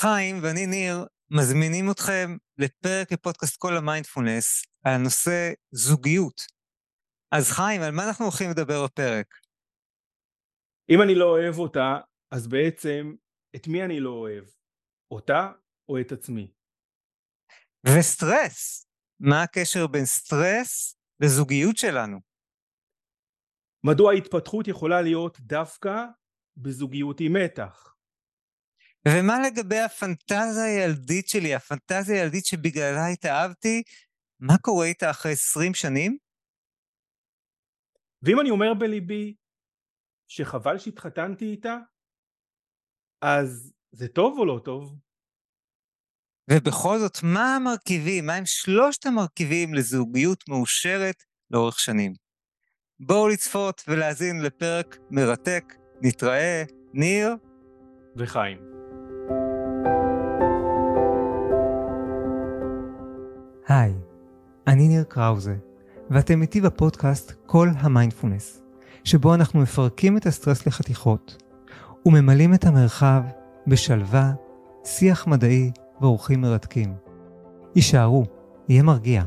חיים ואני ניר מזמינים אתכם לפרק בפודקאסט כל המיינדפולנס על נושא זוגיות. אז חיים, על מה אנחנו הולכים לדבר בפרק? אם אני לא אוהב אותה, אז בעצם את מי אני לא אוהב? אותה או את עצמי? וסטרס. מה הקשר בין סטרס לזוגיות שלנו? מדוע ההתפתחות יכולה להיות דווקא בזוגיות עם מתח? ומה לגבי הפנטזיה הילדית שלי, הפנטזיה הילדית שבגללה התאהבתי, מה קורה איתה אחרי 20 שנים? ואם אני אומר בליבי שחבל שהתחתנתי איתה, אז זה טוב או לא טוב? ובכל זאת, מה המרכיבים, מה הם שלושת המרכיבים לזוגיות מאושרת לאורך שנים? בואו לצפות ולהאזין לפרק מרתק. נתראה, ניר וחיים. היי, אני ניר קראוזה, ואתם איתי בפודקאסט כל המיינדפולנס, שבו אנחנו מפרקים את הסטרס לחתיכות, וממלאים את המרחב בשלווה, שיח מדעי ואורחים מרתקים. הישארו, יהיה מרגיע.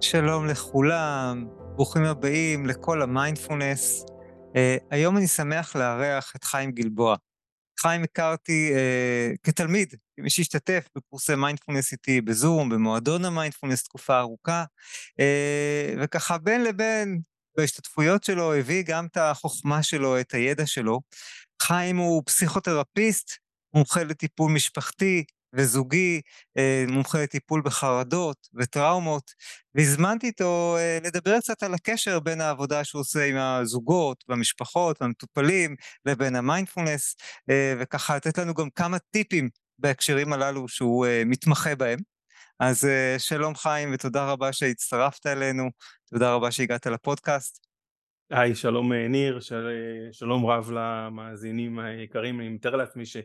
שלום לכולם, ברוכים הבאים לכל המיינדפולנס. אה, היום אני שמח לארח את חיים גלבוע. חיים הכרתי אה, כתלמיד, כמי שהשתתף בקורסי מיינדפולנס איתי בזום, במועדון המיינדפולנס תקופה ארוכה, אה, וככה בין לבין בהשתתפויות שלו הביא גם את החוכמה שלו, את הידע שלו. חיים הוא פסיכותרפיסט, מומחה לטיפול משפחתי, וזוגי, אה, מומחה לטיפול בחרדות וטראומות, והזמנתי איתו אה, לדבר קצת על הקשר בין העבודה שהוא עושה עם הזוגות והמשפחות והמטופלים לבין המיינדפולנס, אה, וככה לתת לנו גם כמה טיפים בהקשרים הללו שהוא מתמחה בהם. אז שלום חיים ותודה רבה שהצטרפת אלינו, תודה רבה שהגעת לפודקאסט. היי, שלום ניר, של, שלום רב למאזינים היקרים, אני מתאר לעצמי ש...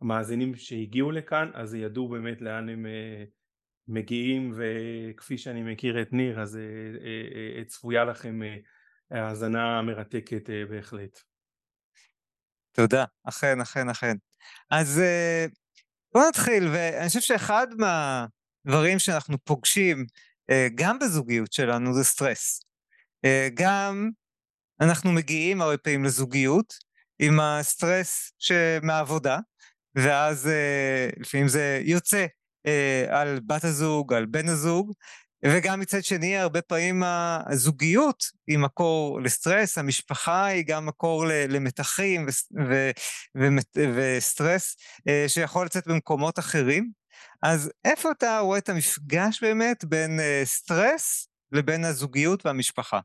המאזינים שהגיעו לכאן אז ידעו באמת לאן הם אה, מגיעים וכפי שאני מכיר את ניר אז אה, אה, צפויה לכם האזנה מרתקת בהחלט. תודה, אכן אכן אכן. אז בוא נתחיל ואני חושב שאחד מהדברים שאנחנו פוגשים גם בזוגיות שלנו זה סטרס. גם אנחנו מגיעים הרבה פעמים לזוגיות עם הסטרס מהעבודה, ואז אה, לפעמים זה יוצא אה, על בת הזוג, על בן הזוג, וגם מצד שני, הרבה פעמים הזוגיות היא מקור לסטרס, המשפחה היא גם מקור למתחים וסטרס אה, שיכול לצאת במקומות אחרים. אז איפה אתה רואה את המפגש באמת בין סטרס לבין הזוגיות והמשפחה?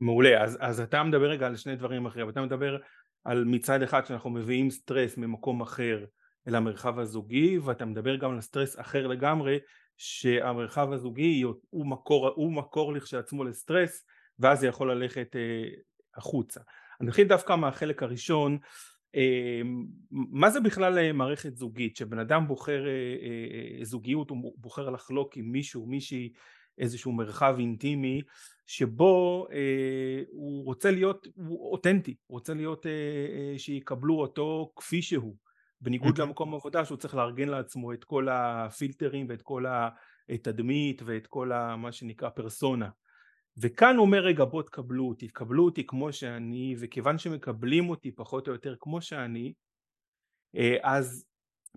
מעולה, אז, אז אתה מדבר רגע על שני דברים אחרים, אתה מדבר על מצד אחד שאנחנו מביאים סטרס ממקום אחר אל המרחב הזוגי ואתה מדבר גם על סטרס אחר לגמרי שהמרחב הזוגי הוא מקור, הוא מקור לכשעצמו לסטרס ואז זה יכול ללכת אה, החוצה. אני אתחיל דווקא מהחלק הראשון אה, מה זה בכלל אה, מערכת זוגית שבן אדם בוחר אה, אה, זוגיות הוא בוחר לחלוק עם מישהו מישהי איזשהו מרחב אינטימי שבו אה, הוא רוצה להיות הוא אותנטי, הוא רוצה להיות אה, אה, שיקבלו אותו כפי שהוא. בניגוד למקום עבודה שהוא צריך לארגן לעצמו את כל הפילטרים ואת כל התדמית ואת כל ה, מה שנקרא פרסונה. וכאן הוא אומר רגע בוא תקבלו אותי, תקבלו אותי כמו שאני וכיוון שמקבלים אותי פחות או יותר כמו שאני אה, אז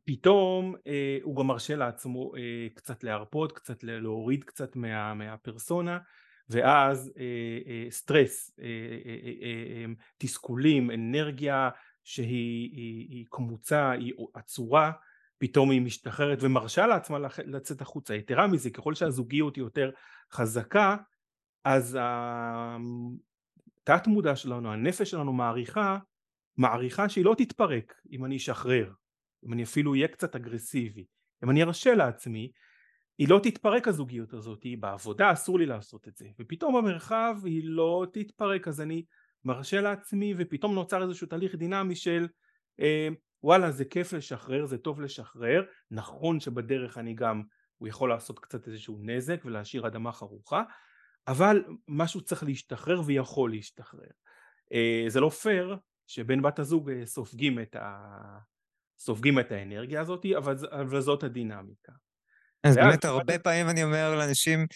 פתאום אה, הוא גם מרשה לעצמו אה, קצת להרפות, קצת להוריד קצת מה, מהפרסונה ואז סטרס, תסכולים, אנרגיה שהיא היא, היא קמוצה, היא עצורה, פתאום היא משתחררת ומרשה לעצמה לצאת החוצה. יתרה מזה, ככל שהזוגיות היא יותר חזקה, אז התת מודע שלנו, הנפש שלנו מעריכה, מעריכה שהיא לא תתפרק אם אני אשחרר, אם אני אפילו אהיה קצת אגרסיבי, אם אני ארשה לעצמי, היא לא תתפרק הזוגיות הזאת, היא בעבודה אסור לי לעשות את זה, ופתאום במרחב היא לא תתפרק אז אני מרשה לעצמי ופתאום נוצר איזשהו תהליך דינמי של אה, וואלה זה כיף לשחרר זה טוב לשחרר. נכון שבדרך אני גם הוא יכול לעשות קצת איזשהו נזק ולהשאיר אדמה חרוכה אבל משהו צריך להשתחרר ויכול להשתחרר. אה, זה לא פייר שבן בת הזוג סופגים את, ה... סופגים את האנרגיה הזאת, אבל, אבל זאת הדינמיקה. אז באמת הרבה פעמים אני אומר לאנשים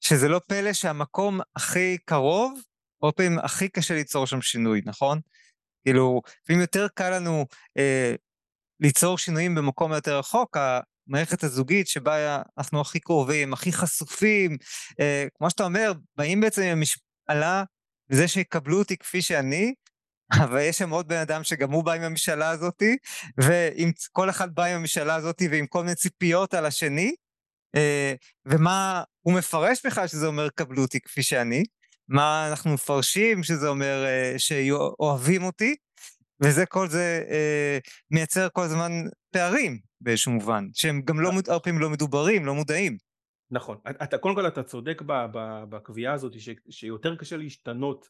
שזה לא פלא שהמקום הכי קרוב, הרבה פעמים הכי קשה ליצור שם שינוי, נכון? כאילו, לפעמים יותר קל לנו אה, ליצור שינויים במקום יותר רחוק, המערכת הזוגית שבה אנחנו הכי קרובים, הכי חשופים, אה, כמו שאתה אומר, באים בעצם עם המשאלה לזה שיקבלו אותי כפי שאני, אבל יש שם עוד בן אדם שגם הוא בא עם המשאלה הזאתי, ואם כל אחד בא עם המשאלה הזאתי ועם כל מיני ציפיות על השני, ומה הוא מפרש בכלל שזה אומר קבלו אותי כפי שאני, מה אנחנו מפרשים שזה אומר אה, שאוהבים אותי, וזה כל זה אה, מייצר כל הזמן פערים באיזשהו מובן, שהם גם לא, הרבה פעמים לא מדוברים, לא מודעים. נכון, אתה קודם כל אתה צודק בקביעה הזאת ש, שיותר קשה להשתנות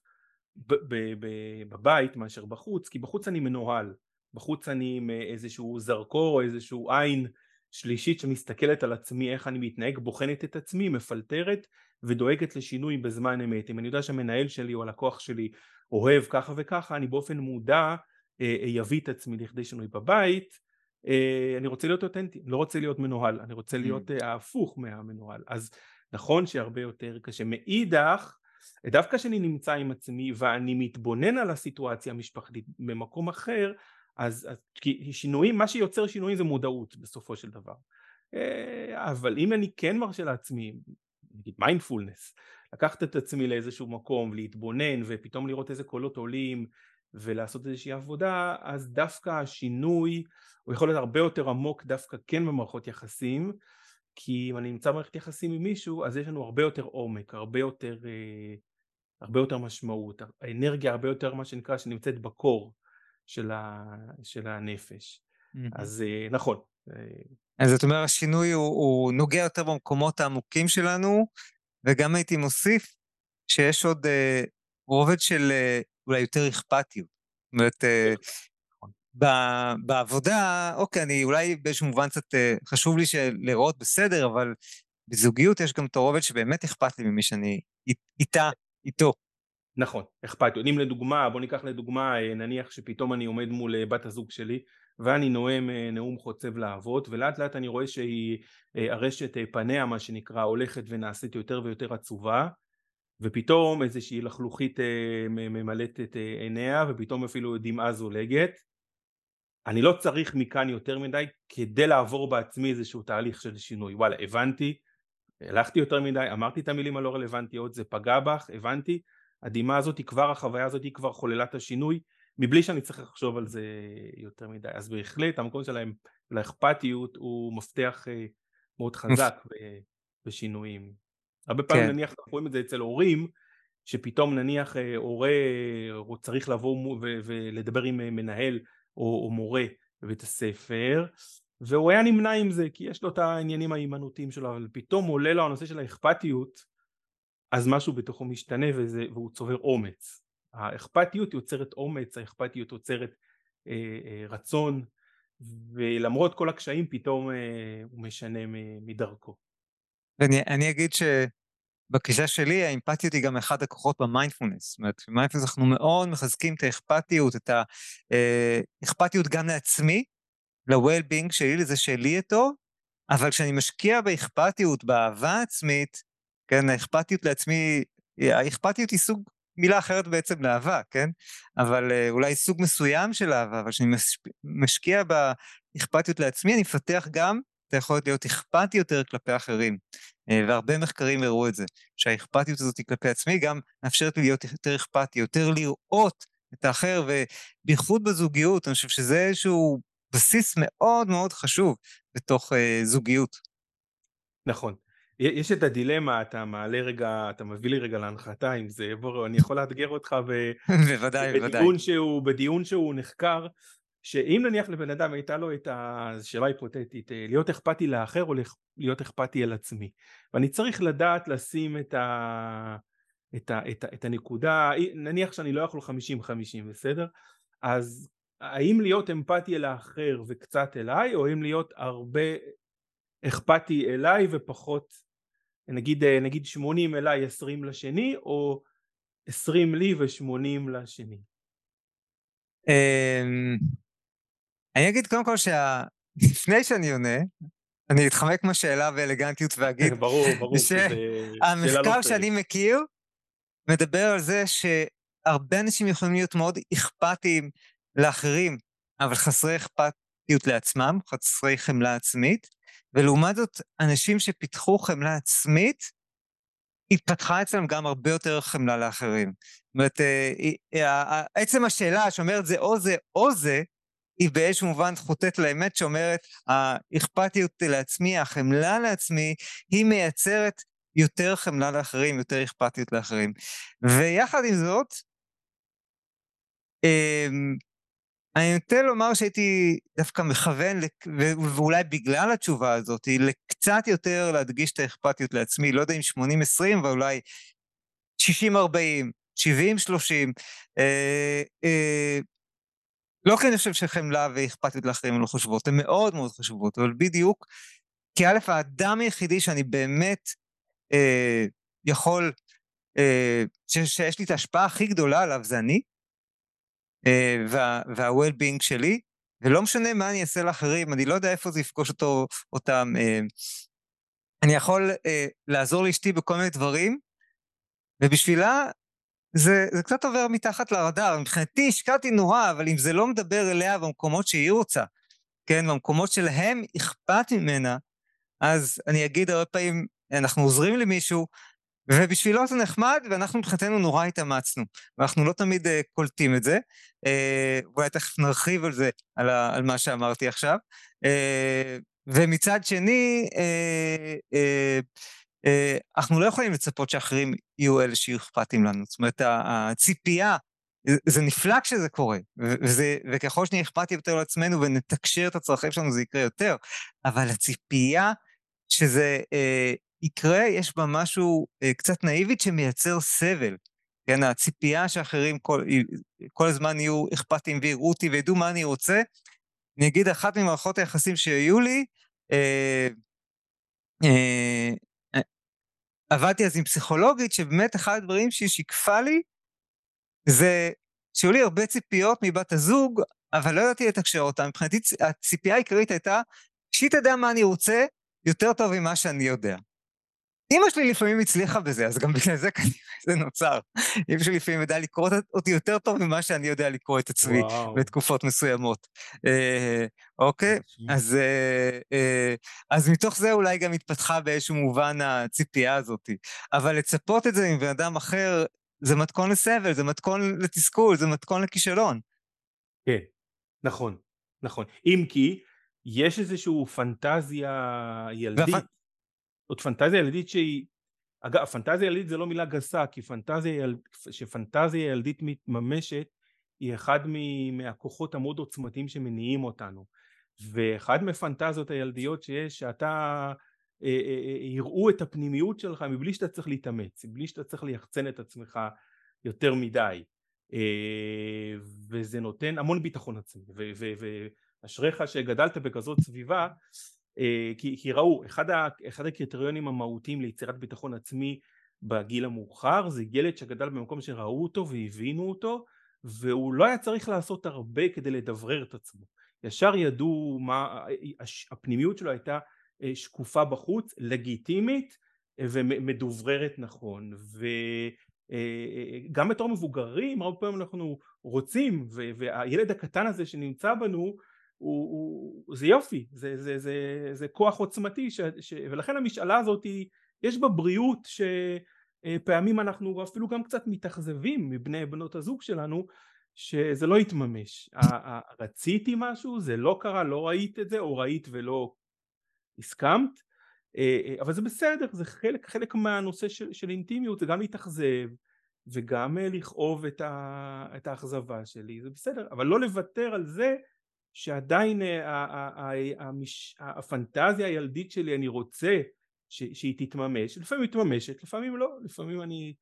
בבית מאשר בחוץ, כי בחוץ אני מנוהל, בחוץ אני עם איזשהו זרקור או איזשהו עין שלישית שמסתכלת על עצמי איך אני מתנהג, בוחנת את עצמי, מפלטרת ודואגת לשינוי בזמן אמת. אם אני יודע שהמנהל שלי או הלקוח שלי אוהב ככה וככה, אני באופן מודע אביא את עצמי לכדי שינוי בבית, אה, אני רוצה להיות אותנטי, לא רוצה להיות מנוהל, אני רוצה להיות mm. ההפוך מהמנוהל. אז נכון שהרבה יותר קשה. מאידך, דווקא כשאני נמצא עם עצמי ואני מתבונן על הסיטואציה המשפחתית במקום אחר, אז, אז כי שינויים, מה שיוצר שינויים זה מודעות בסופו של דבר. אה, אבל אם אני כן מרשה לעצמי, נגיד מיינדפולנס, לקחת את עצמי לאיזשהו מקום ולהתבונן ופתאום לראות איזה קולות עולים ולעשות איזושהי עבודה, אז דווקא השינוי הוא יכול להיות הרבה יותר עמוק דווקא כן במערכות יחסים, כי אם אני נמצא במערכת יחסים עם מישהו, אז יש לנו הרבה יותר עומק, הרבה יותר, אה, הרבה יותר משמעות, האנרגיה הרבה יותר מה שנקרא שנמצאת בקור של, ה, של הנפש. Mm-hmm. אז אה, נכון. אה, אז זאת אומרת השינוי הוא, הוא נוגע יותר במקומות העמוקים שלנו, וגם הייתי מוסיף שיש עוד אה, רובד של אה, אולי יותר אכפתיות. זאת אומרת, אה, נכון. בעבודה, אוקיי, אני אולי באיזשהו מובן קצת אה, חשוב לי לראות בסדר, אבל בזוגיות יש גם את הרובד שבאמת אכפת לי ממי שאני איתה, איתו. נכון, אכפתיות. אם לדוגמה, בוא ניקח לדוגמה, נניח שפתאום אני עומד מול בת הזוג שלי, ואני נואם נאום חוצב להבות, ולאט לאט אני רואה שהיא, הרשת פניה, מה שנקרא, הולכת ונעשית יותר ויותר עצובה, ופתאום איזושהי לחלוכית אה, ממלאת את אה, עיניה ופתאום אפילו דמעה זולגת. אני לא צריך מכאן יותר מדי כדי לעבור בעצמי איזשהו תהליך של שינוי. וואלה הבנתי. הלכתי יותר מדי אמרתי את המילים הלא רלוונטיות זה פגע בך הבנתי הדמעה הזאת כבר החוויה הזאת כבר חוללה את השינוי מבלי שאני צריך לחשוב על זה יותר מדי אז בהחלט המקום של האכפתיות הוא מפתח אה, מאוד חזק בשינויים הרבה פעמים כן. נניח אנחנו רואים את זה אצל הורים שפתאום נניח אה, הורה צריך לבוא ולדבר עם אה, מנהל או, או מורה בבית הספר והוא היה נמנע עם זה כי יש לו את העניינים ההימנותיים שלו אבל פתאום עולה לו הנושא של האכפתיות אז משהו בתוכו משתנה וזה, והוא צובר אומץ האכפתיות יוצרת אומץ האכפתיות יוצרת אה, אה, רצון ולמרות כל הקשיים פתאום אה, הוא משנה מדרכו ואני אגיד שבגישה שלי האמפתיות היא גם אחד הכוחות במיינדפולנס. זאת אומרת, במיינדפולנס אנחנו מאוד מחזקים את האכפתיות, את האכפתיות גם לעצמי, ל-well-being שלי, לזה שלי יהיה אבל כשאני משקיע באכפתיות, באהבה עצמית, כן, האכפתיות לעצמי, האכפתיות היא סוג, מילה אחרת בעצם לאהבה, כן? אבל uh, אולי סוג מסוים של אהבה, אבל כשאני משקיע באכפתיות לעצמי, אני מפתח גם אתה יכול להיות אכפתי יותר כלפי אחרים. אה, והרבה מחקרים הראו את זה, שהאכפתיות הזאת כלפי עצמי גם מאפשרת לי להיות יותר אכפתי, יותר לראות את האחר, ובייחוד בזוגיות, אני חושב שזה איזשהו בסיס מאוד מאוד חשוב בתוך uh, זוגיות. נכון. יש את הדילמה, אתה מעלה רגע, אתה מביא לי רגע להנחתה עם זה, בוא, אני יכול לאתגר אותך ב... בוודאי, בוודאי. שהוא, בדיון שהוא נחקר, שאם נניח לבן אדם הייתה לו את השאלה ההיפותטית אה, להיות אכפתי לאחר או להיות אכפתי על עצמי ואני צריך לדעת לשים את, ה, את, ה, את, ה, את הנקודה נניח שאני לא יכול 50-50 בסדר אז האם להיות אמפתי אל האחר וקצת אליי או האם להיות הרבה אכפתי אליי ופחות נגיד אה, נגיד 80 אליי 20 לשני או 20 לי ו80 לשני? אמ, אני אגיד קודם כל שלפני שאני עונה, אני אתחמק מהשאלה באלגנטיות ואגיד, ברור, ברור, שהמחקר שאני מכיר מדבר על זה שהרבה אנשים יכולים להיות מאוד אכפתיים לאחרים, אבל חסרי אכפתיות לעצמם, חסרי חמלה עצמית, ולעומת זאת, אנשים שפיתחו חמלה עצמית, התפתחה אצלם גם הרבה יותר חמלה לאחרים. זאת אומרת, אה, עצם השאלה שאומרת זה או זה או זה, היא באיזשהו מובן חוטאת לאמת שאומרת, האכפתיות לעצמי, החמלה לעצמי, היא מייצרת יותר חמלה לאחרים, יותר אכפתיות לאחרים. ויחד עם זאת, אמ, אני נוטה לומר שהייתי דווקא מכוון, ואולי בגלל התשובה הזאת, לקצת יותר להדגיש את האכפתיות לעצמי, לא יודע אם 80-20, אבל אולי 60-40, 70-30. אה, אה, לא כי אני חושב שחמלה ואכפתיות לאחרים לא חשובות, הן מאוד מאוד חשובות, אבל בדיוק, כי א', האדם היחידי שאני באמת אה, יכול, אה, ש, שיש לי את ההשפעה הכי גדולה עליו זה אני, אה, וה-well-being שלי, ולא משנה מה אני אעשה לאחרים, אני לא יודע איפה זה יפגוש אותו, אותם. אה, אני יכול אה, לעזור לאשתי בכל מיני דברים, ובשבילה זה, זה קצת עובר מתחת לרדאר. מבחינתי השקעתי נורא, אבל אם זה לא מדבר אליה במקומות שהיא רוצה, כן, במקומות שלהם אכפת ממנה, אז אני אגיד הרבה פעמים, אנחנו עוזרים למישהו, ובשבילו זה נחמד, ואנחנו מבחינתנו נורא התאמצנו. ואנחנו לא תמיד uh, קולטים את זה. Uh, אולי תכף נרחיב על זה, על, ה, על מה שאמרתי עכשיו. Uh, ומצד שני, uh, uh, uh, אנחנו לא יכולים לצפות שאחרים יהיו אלה שיהיו אכפתים לנו. זאת אומרת, הציפייה, זה נפלא כשזה קורה, וזה, וככל שנהיה אכפתים יותר לעצמנו ונתקשר את הצרכים שלנו, זה יקרה יותר, אבל הציפייה שזה יקרה, יש בה משהו אה, קצת נאיבית שמייצר סבל. כן, הציפייה שאחרים כל, כל הזמן יהיו אכפתיים ויראו אותי וידעו מה אני רוצה. אני אגיד, אחת ממערכות היחסים שהיו לי, אה, אה, אה, עבדתי אז עם פסיכולוגית, שבאמת אחד הדברים שהיא שיקפה לי, זה שהיו לי הרבה ציפיות מבת הזוג, אבל לא ידעתי לתקשר אותה. מבחינתי הציפייה העיקרית הייתה, שהיא תדע מה אני רוצה יותר טוב ממה שאני יודע. אמא שלי לפעמים הצליחה בזה, אז גם בגלל זה כנראה זה נוצר. אמא שלי לפעמים ידעה לקרוא אותי יותר טוב ממה שאני יודע לקרוא את עצמי וואו. בתקופות מסוימות. אה, אוקיי? אז, אה, אה, אז מתוך זה אולי גם התפתחה באיזשהו מובן הציפייה הזאת. אבל לצפות את זה מבן אדם אחר, זה מתכון לסבל, זה מתכון לתסכול, זה מתכון לכישלון. כן, נכון, נכון. אם כי, יש איזושהי פנטזיה ילדית. והפ... זאת פנטזיה ילדית שהיא, אגב פנטזיה ילדית זה לא מילה גסה כי פנטזיה יל... שפנטזיה ילדית מתממשת היא אחד מהכוחות המאוד עוצמתיים שמניעים אותנו. ואחד מפנטזיות הילדיות שיש שאתה אה, אה, אה, יראו את הפנימיות שלך מבלי שאתה צריך להתאמץ, מבלי שאתה צריך ליחצן את עצמך יותר מדי. וזה נותן המון ביטחון עצמי. ואשריך שגדלת בכזאת סביבה כי, כי ראו אחד, ה, אחד הקריטריונים המהותיים ליצירת ביטחון עצמי בגיל המאוחר זה ילד שגדל במקום שראו אותו והבינו אותו והוא לא היה צריך לעשות הרבה כדי לדברר את עצמו. ישר ידעו מה הפנימיות שלו הייתה אה, שקופה בחוץ לגיטימית אה, ומדובררת נכון. וגם בתור מבוגרים הרבה פעמים אנחנו רוצים והילד הקטן הזה שנמצא בנו הוא, הוא, זה יופי, זה, זה, זה, זה כוח עוצמתי ש, ש, ולכן המשאלה הזאת יש בה בריאות שפעמים אנחנו אפילו גם קצת מתאכזבים מבני בנות הזוג שלנו שזה לא יתממש, רציתי משהו, זה לא קרה, לא ראית את זה או ראית ולא הסכמת אה, אה, אבל זה בסדר, זה חלק, חלק מהנושא של, של אינטימיות, זה גם להתאכזב וגם אה, לכאוב את, ה, את האכזבה שלי, זה בסדר, אבל לא לוותר על זה שעדיין אה, הפנטזיה הילדית שלי אני רוצה שהיא תתממש, לפעמים היא מתממשת, לפעמים לא, לפעמים אני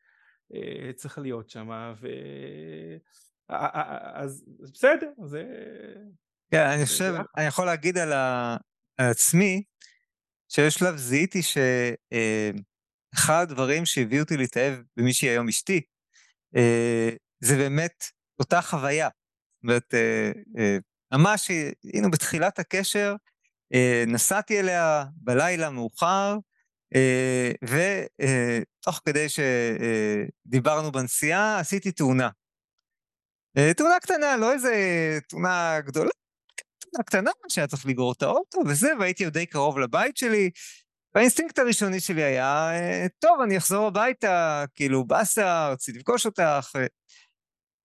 אה, צריך להיות שם, ו... אז בסדר, זה... כן, אני חושב, אני יכול להגיד על עצמי, שיש שלב זיהיתי שאחד אה, הדברים שהביאו אותי להתאהב במי שהיא היום אשתי, זה באמת אותה חוויה. זאת אומרת, ממש היינו בתחילת הקשר, נסעתי אליה בלילה מאוחר, ותוך כדי שדיברנו בנסיעה, עשיתי תאונה. תאונה קטנה, לא איזה תאונה גדולה, תאונה קטנה שהיה צריך לגרור את האוטו וזה, והייתי עוד די קרוב לבית שלי, והאינסטינקט הראשוני שלי היה, טוב, אני אחזור הביתה, כאילו, באסה, רציתי לפגוש אותך,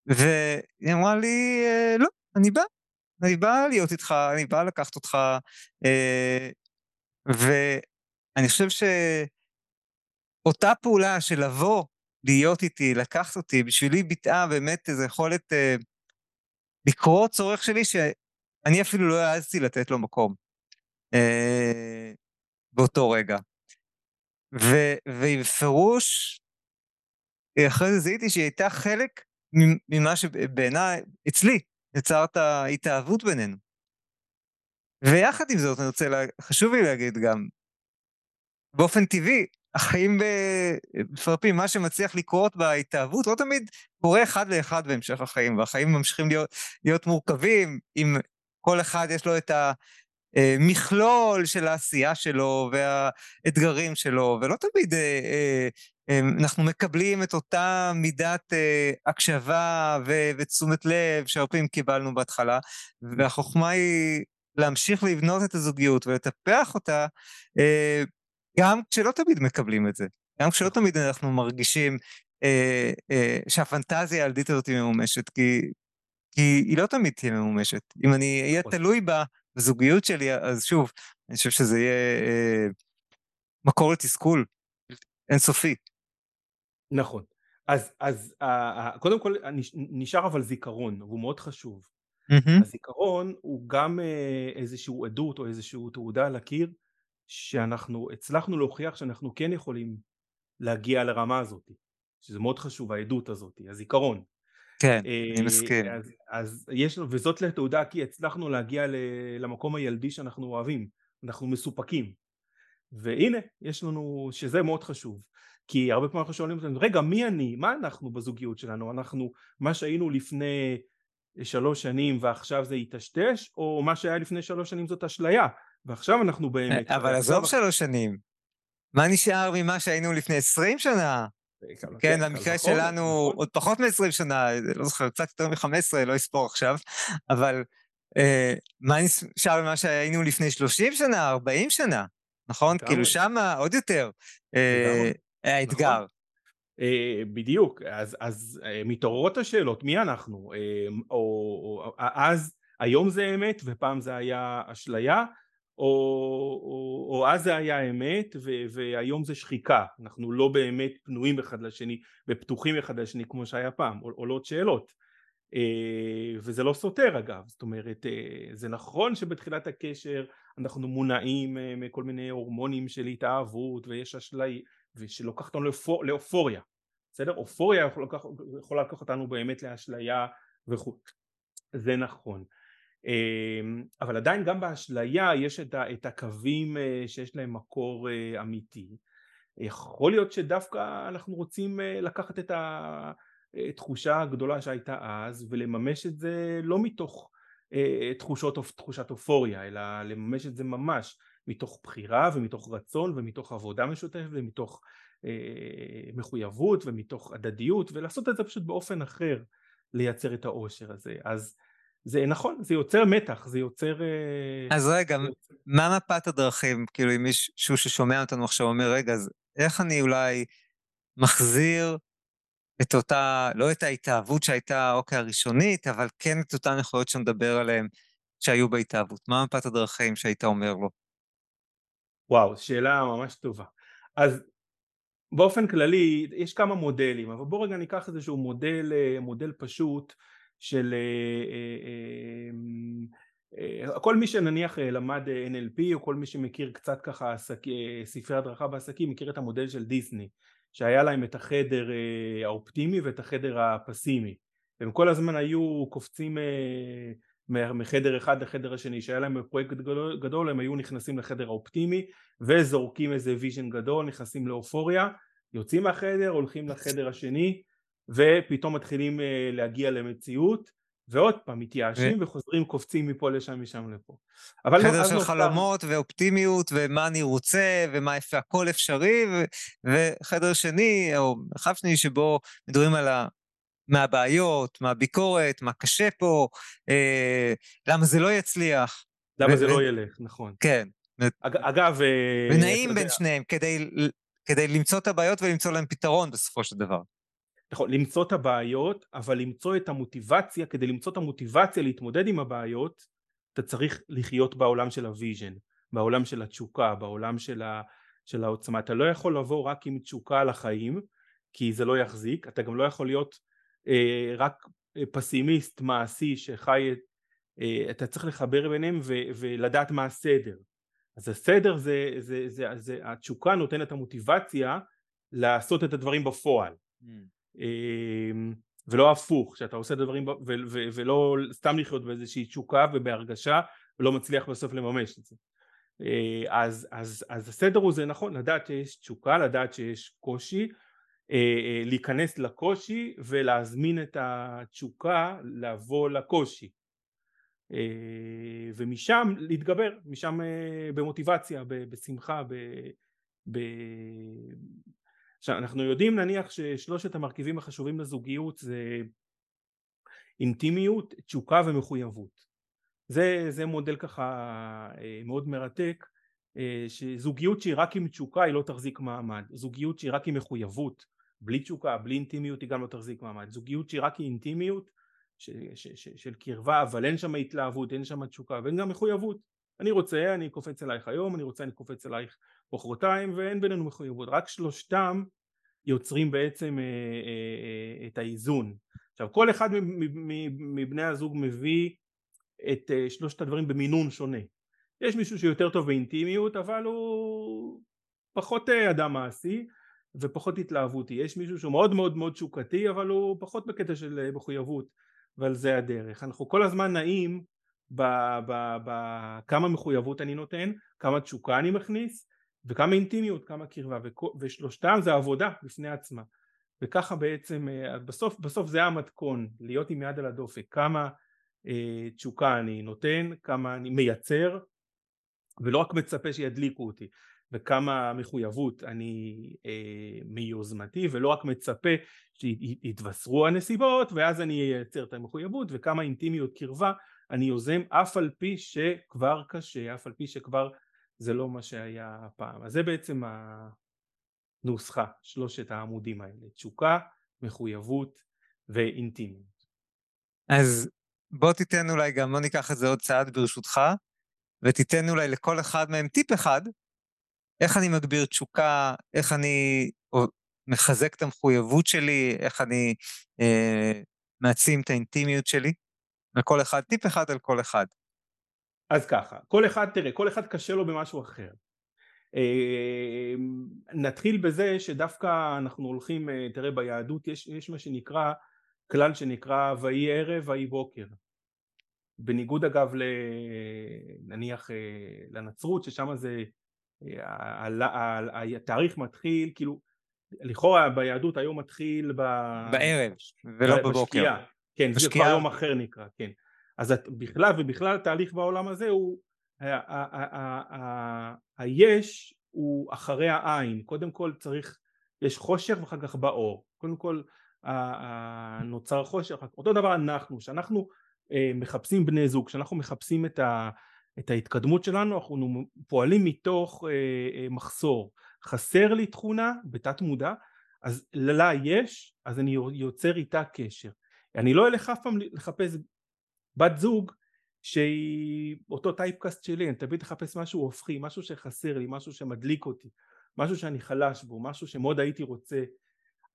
והיא אמרה לי, לא, אני בא, אני בא להיות איתך, אני בא לקחת אותך, ואני חושב שאותה פעולה של לבוא, להיות איתי, לקחת אותי, בשבילי ביטאה באמת איזו יכולת אה, לקרוא צורך שלי, שאני אפילו לא העזתי לתת לו מקום אה, באותו רגע. ובפירוש, אחרי זה זיהיתי שהיא הייתה חלק ממה שבעיניי, אצלי, יצר את ההתאהבות בינינו. ויחד עם זאת, אני רוצה, לה... חשוב לי להגיד גם, באופן טבעי, החיים מפרפים, מה שמצליח לקרות בהתאהבות לא תמיד קורה אחד לאחד בהמשך החיים, והחיים ממשיכים להיות, להיות מורכבים, אם כל אחד יש לו את המכלול של העשייה שלו והאתגרים שלו, ולא תמיד אה, אה, אנחנו מקבלים את אותה מידת הקשבה ותשומת לב שהרבה פעמים קיבלנו בהתחלה, והחוכמה היא להמשיך לבנות את הזוגיות ולטפח אותה גם כשלא תמיד מקבלים את זה, גם כשלא תמיד אנחנו מרגישים אה, אה, שהפנטזיה הילדית הזאת היא ממומשת, כי, כי היא לא תמיד תהיה ממומשת. אם אני אהיה נכון. תלוי בה, בזוגיות שלי, אז שוב, אני חושב שזה יהיה אה, מקור לתסכול אינסופי. נכון. אז, אז אה, קודם כל נשאר אבל זיכרון, והוא מאוד חשוב. Mm-hmm. הזיכרון הוא גם אה, איזושהי עדות או איזושהי תעודה על הקיר שאנחנו הצלחנו להוכיח שאנחנו כן יכולים להגיע לרמה הזאת, שזה מאוד חשוב העדות הזאת, הזיכרון. כן, אה, אני מסכים. אז, אז יש, וזאת לתעודה כי הצלחנו להגיע למקום הילדי שאנחנו אוהבים, אנחנו מסופקים. והנה, יש לנו, שזה מאוד חשוב. כי הרבה פעמים אנחנו שואלים אותנו, רגע, מי אני? מה אנחנו בזוגיות שלנו? אנחנו מה שהיינו לפני שלוש שנים ועכשיו זה היטשטש, או מה שהיה לפני שלוש שנים זאת אשליה? ועכשיו אנחנו באמת... אבל עזוב שלוש שנים. מה נשאר ממה שהיינו לפני עשרים שנה? כן, במקרה שלנו עוד פחות מ-20 שנה, לא זוכר, קצת יותר מ-15, לא אספור עכשיו, אבל אה, מה נשאר ממה שהיינו לפני 30 שנה, 40 שנה, נכון? כאילו שמה עוד יותר אה, האתגר. נכון. אה, בדיוק, אז מתעוררות השאלות, מי אנחנו? או אז, היום זה אמת ופעם זה היה אשליה, או, או, או אז זה היה אמת ו, והיום זה שחיקה, אנחנו לא באמת פנויים אחד לשני ופתוחים אחד לשני כמו שהיה פעם, עולות שאלות אה, וזה לא סותר אגב, זאת אומרת אה, זה נכון שבתחילת הקשר אנחנו מונעים אה, מכל מיני הורמונים של התאהבות ויש אשליה ושלוקחת אותנו לאופור, לאופוריה, בסדר? אופוריה יכולה לקחת אותנו באמת לאשליה וכו', זה נכון. אמ, אבל עדיין גם באשליה יש את הקווים אה, שיש להם מקור אה, אמיתי. יכול להיות שדווקא אנחנו רוצים אה, לקחת את התחושה הגדולה שהייתה אז ולממש את זה לא מתוך תחושות, תחושת אופוריה אלא לממש את זה ממש מתוך בחירה ומתוך רצון ומתוך עבודה משותפת ומתוך מחויבות ומתוך הדדיות ולעשות את זה פשוט באופן אחר לייצר את האושר הזה אז זה נכון, זה יוצר מתח, זה יוצר... אה, אז רגע, מה מפת הדרכים? כאילו, אם מישהו ששומע אותנו עכשיו אומר, רגע, אז איך אני אולי מחזיר את אותה, לא את ההתאהבות שהייתה אוקיי הראשונית, אבל כן את אותן יכולות שנדבר עליהן שהיו בהתאהבות? מה מפת הדרכים שהיית אומר לו? וואו, שאלה ממש טובה. אז באופן כללי, יש כמה מודלים, אבל בואו רגע ניקח איזשהו מודל, אה, מודל פשוט, של אה, אה, כל מי שנניח למד NLP או כל מי שמכיר קצת ככה עסק, ספרי הדרכה בעסקים מכיר את המודל של דיסני שהיה להם את החדר האופטימי ואת החדר הפסימי והם כל הזמן היו קופצים מחדר אחד לחדר השני שהיה להם פרויקט גדול, גדול הם היו נכנסים לחדר האופטימי וזורקים איזה vision גדול נכנסים לאופוריה יוצאים מהחדר הולכים לחדר השני ופתאום מתחילים אה, להגיע למציאות ועוד פעם מתייאשים ו... וחוזרים קופצים מפה לשם משם לפה. אבל חדר של נוצר... חלומות ואופטימיות ומה אני רוצה ומה יפה הכל אפשרי ו... וחדר שני או מרחב שני שבו מדברים על ה... מהבעיות, מהביקורת, מה קשה פה, אה, למה זה לא יצליח. למה ו... זה לא ילך, נכון. כן. אג, אגב... אה, ונעים בין. שניהם כדי, כדי למצוא את הבעיות ולמצוא להם פתרון בסופו של דבר. נכון, למצוא את הבעיות, אבל למצוא את המוטיבציה, כדי למצוא את המוטיבציה להתמודד עם הבעיות, אתה צריך לחיות בעולם של ה vision, בעולם של התשוקה, בעולם של, ה, של העוצמה. אתה לא יכול לבוא רק עם תשוקה לחיים, כי זה לא יחזיק, אתה גם לא יכול להיות רק אה, פסימיסט מעשי שחי, אה, אתה צריך לחבר ביניהם ו, ולדעת מה הסדר. אז הסדר זה, זה, זה, זה, זה התשוקה נותנת המוטיבציה לעשות את הדברים בפועל. Mm. אמ, ולא הפוך, שאתה עושה את הדברים ולא סתם לחיות באיזושהי תשוקה ובהרגשה ולא מצליח בסוף לממש את זה. אה, אז, אז, אז הסדר הוא זה נכון, לדעת שיש תשוקה, לדעת שיש קושי, אה, אה, להיכנס לקושי ולהזמין את התשוקה לבוא לקושי. ומשם להתגבר, משם במוטיבציה, בשמחה, ב... עכשיו אנחנו יודעים נניח ששלושת המרכיבים החשובים לזוגיות זה אינטימיות, תשוקה ומחויבות. זה, זה מודל ככה אה, מאוד מרתק אה, שזוגיות שהיא רק עם תשוקה היא לא תחזיק מעמד, זוגיות שהיא רק עם מחויבות בלי תשוקה, בלי אינטימיות היא גם לא תחזיק מעמד, זוגיות שהיא רק אינטימיות ש, ש, ש, של קרבה אבל אין שם התלהבות, אין שם תשוקה ואין גם מחויבות אני רוצה אני קופץ אלייך היום, אני רוצה אני קופץ אלייך מחרתיים ואין בינינו מחויבות, רק שלושתם יוצרים בעצם אה, אה, אה, את האיזון. עכשיו כל אחד מבני הזוג מביא את שלושת הדברים במינון שונה. יש מישהו שיותר טוב באינטימיות אבל הוא פחות אדם מעשי ופחות התלהבותי. יש מישהו שהוא מאוד מאוד מאוד תשוקתי אבל הוא פחות בקטע של מחויבות ועל זה הדרך. אנחנו כל הזמן נעים בכמה מחויבות אני נותן, כמה תשוקה אני מכניס וכמה אינטימיות, כמה קרבה, ושלושתם זה עבודה בפני עצמה. וככה בעצם, אה, בסוף, בסוף זה המתכון, להיות עם יד על הדופק, כמה אה, תשוקה אני נותן, כמה אני מייצר, ולא רק מצפה שידליקו אותי, וכמה מחויבות אני אה, מיוזמתי, ולא רק מצפה שיתבשרו הנסיבות, ואז אני אייצר את המחויבות, וכמה אינטימיות קרבה אני יוזם, אף על פי שכבר קשה, אף על פי שכבר זה לא מה שהיה פעם. אז זה בעצם הנוסחה, שלושת העמודים האלה, תשוקה, מחויבות ואינטימיות. אז בוא תיתן אולי גם, בוא ניקח את זה עוד צעד ברשותך, ותיתן אולי לכל אחד מהם טיפ אחד, איך אני מגביר תשוקה, איך אני מחזק את המחויבות שלי, איך אני אה, מעצים את האינטימיות שלי. לכל אחד, טיפ אחד על כל אחד. אז ככה, כל אחד, תראה, כל אחד קשה לו במשהו אחר. אה, נתחיל בזה שדווקא אנחנו הולכים, אה, תראה ביהדות יש, יש מה שנקרא, כלל שנקרא ויהי ערב ויהי בוקר. בניגוד אגב ל... נניח אה, לנצרות ששם זה התאריך מתחיל כאילו לכאורה ביהדות היום מתחיל ב... בערב ולא בבוקר. בשקיעה, כן זה כבר יום אחר נקרא, כן. אז בכלל ובכלל תהליך בעולם הזה הוא היש הוא אחרי העין. קודם כל צריך יש חושך ואחר כך באור. קודם כל נוצר חושך. אותו דבר אנחנו שאנחנו אה, מחפשים בני זוג כשאנחנו מחפשים את, ה, את ההתקדמות שלנו אנחנו פועלים מתוך אה, אה, מחסור. חסר לי תכונה בתת מודע אז לה יש אז אני יוצר איתה קשר. אני לא אלך אף פעם לחפש בת זוג שהיא אותו טייפקאסט שלי, אני תמיד אחפש משהו הופכי, משהו שחסר לי, משהו שמדליק אותי, משהו שאני חלש בו, משהו שמאוד הייתי רוצה,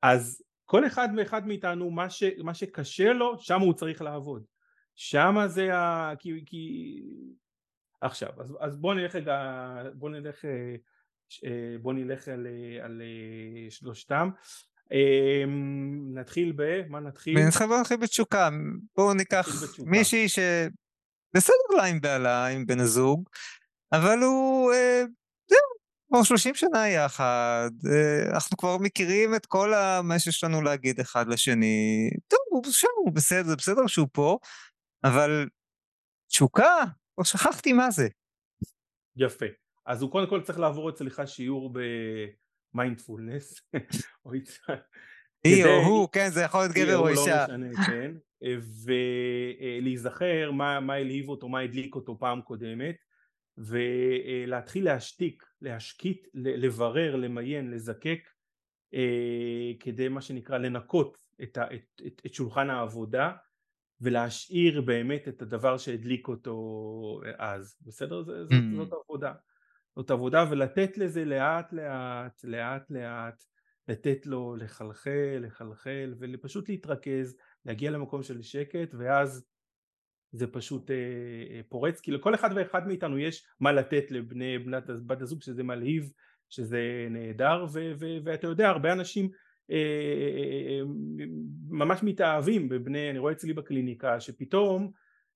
אז כל אחד ואחד מאיתנו מה, ש, מה שקשה לו שם הוא צריך לעבוד, שם זה ה... כי... כי... עכשיו אז, אז בוא נלך רגע בוא נלך אה, אה, בוא נלך על, על אה, שלושתם אמ, נתחיל ב... מה נתחיל? בוא נתחיל בתשוקה. בואו ניקח מישהי שבסדר לה עם בעלה, עם בן הזוג, אבל הוא... זהו, כבר 30 שנה יחד, אנחנו כבר מכירים את כל מה שיש לנו להגיד אחד לשני. טוב, הוא שם, הוא בסדר, זה בסדר שהוא פה, אבל תשוקה, כבר שכחתי מה זה. יפה. אז הוא קודם כל צריך לעבור אצלך שיעור במיינדפולנס, היא או הוא, כן, זה יכול להיות גבר או לא אישה. לא משנה, כן. ולהיזכר מה, מה הלהיב אותו, מה הדליק אותו פעם קודמת, ולהתחיל להשתיק, להשקיט, לברר, למיין, לזקק, אה, כדי מה שנקרא לנקות את, את, את, את שולחן העבודה ולהשאיר באמת את הדבר שהדליק אותו אז, בסדר? זה, זאת, mm. זאת עבודה. זאת עבודה ולתת לזה לאט לאט, לאט לאט, לתת לו לחלחל, לחלחל ופשוט להתרכז, להגיע למקום של שקט ואז זה פשוט אה, אה, פורץ, כי לכל אחד ואחד מאיתנו יש מה לתת לבני בנת בת הזוג שזה מלהיב, שזה נהדר ואתה יודע הרבה אנשים אה, אה, אה, ממש מתאהבים בבני, אני רואה אצלי בקליניקה שפתאום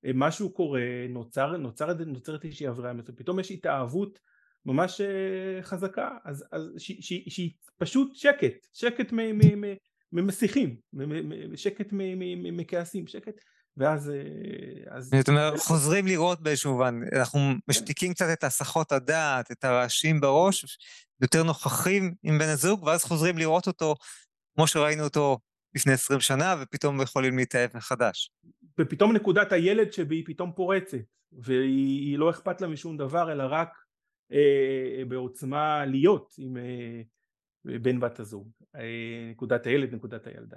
אה, משהו קורה, נוצר, נוצר, נוצרת איזושהי עבירה, פתאום יש התאהבות ממש אה, חזקה, אז, אז שהיא פשוט שקט, שקט ממסיכים, שקט מכעסים, שקט. ואז... אה, זאת אומרת, חוזרים לראות באיזשהו מובן, אנחנו משתיקים קצת את הסחות הדעת, את הרעשים בראש, יותר נוכחים עם בן הזוג, ואז חוזרים לראות אותו כמו שראינו אותו לפני 20 שנה, ופתאום יכולים להתאהב מחדש. ופתאום נקודת הילד שבי פתאום פורצת, והיא לא אכפת לה משום דבר, אלא רק אה, בעוצמה להיות עם אה, בן בת הזוג. אה, נקודת הילד, נקודת הילדה.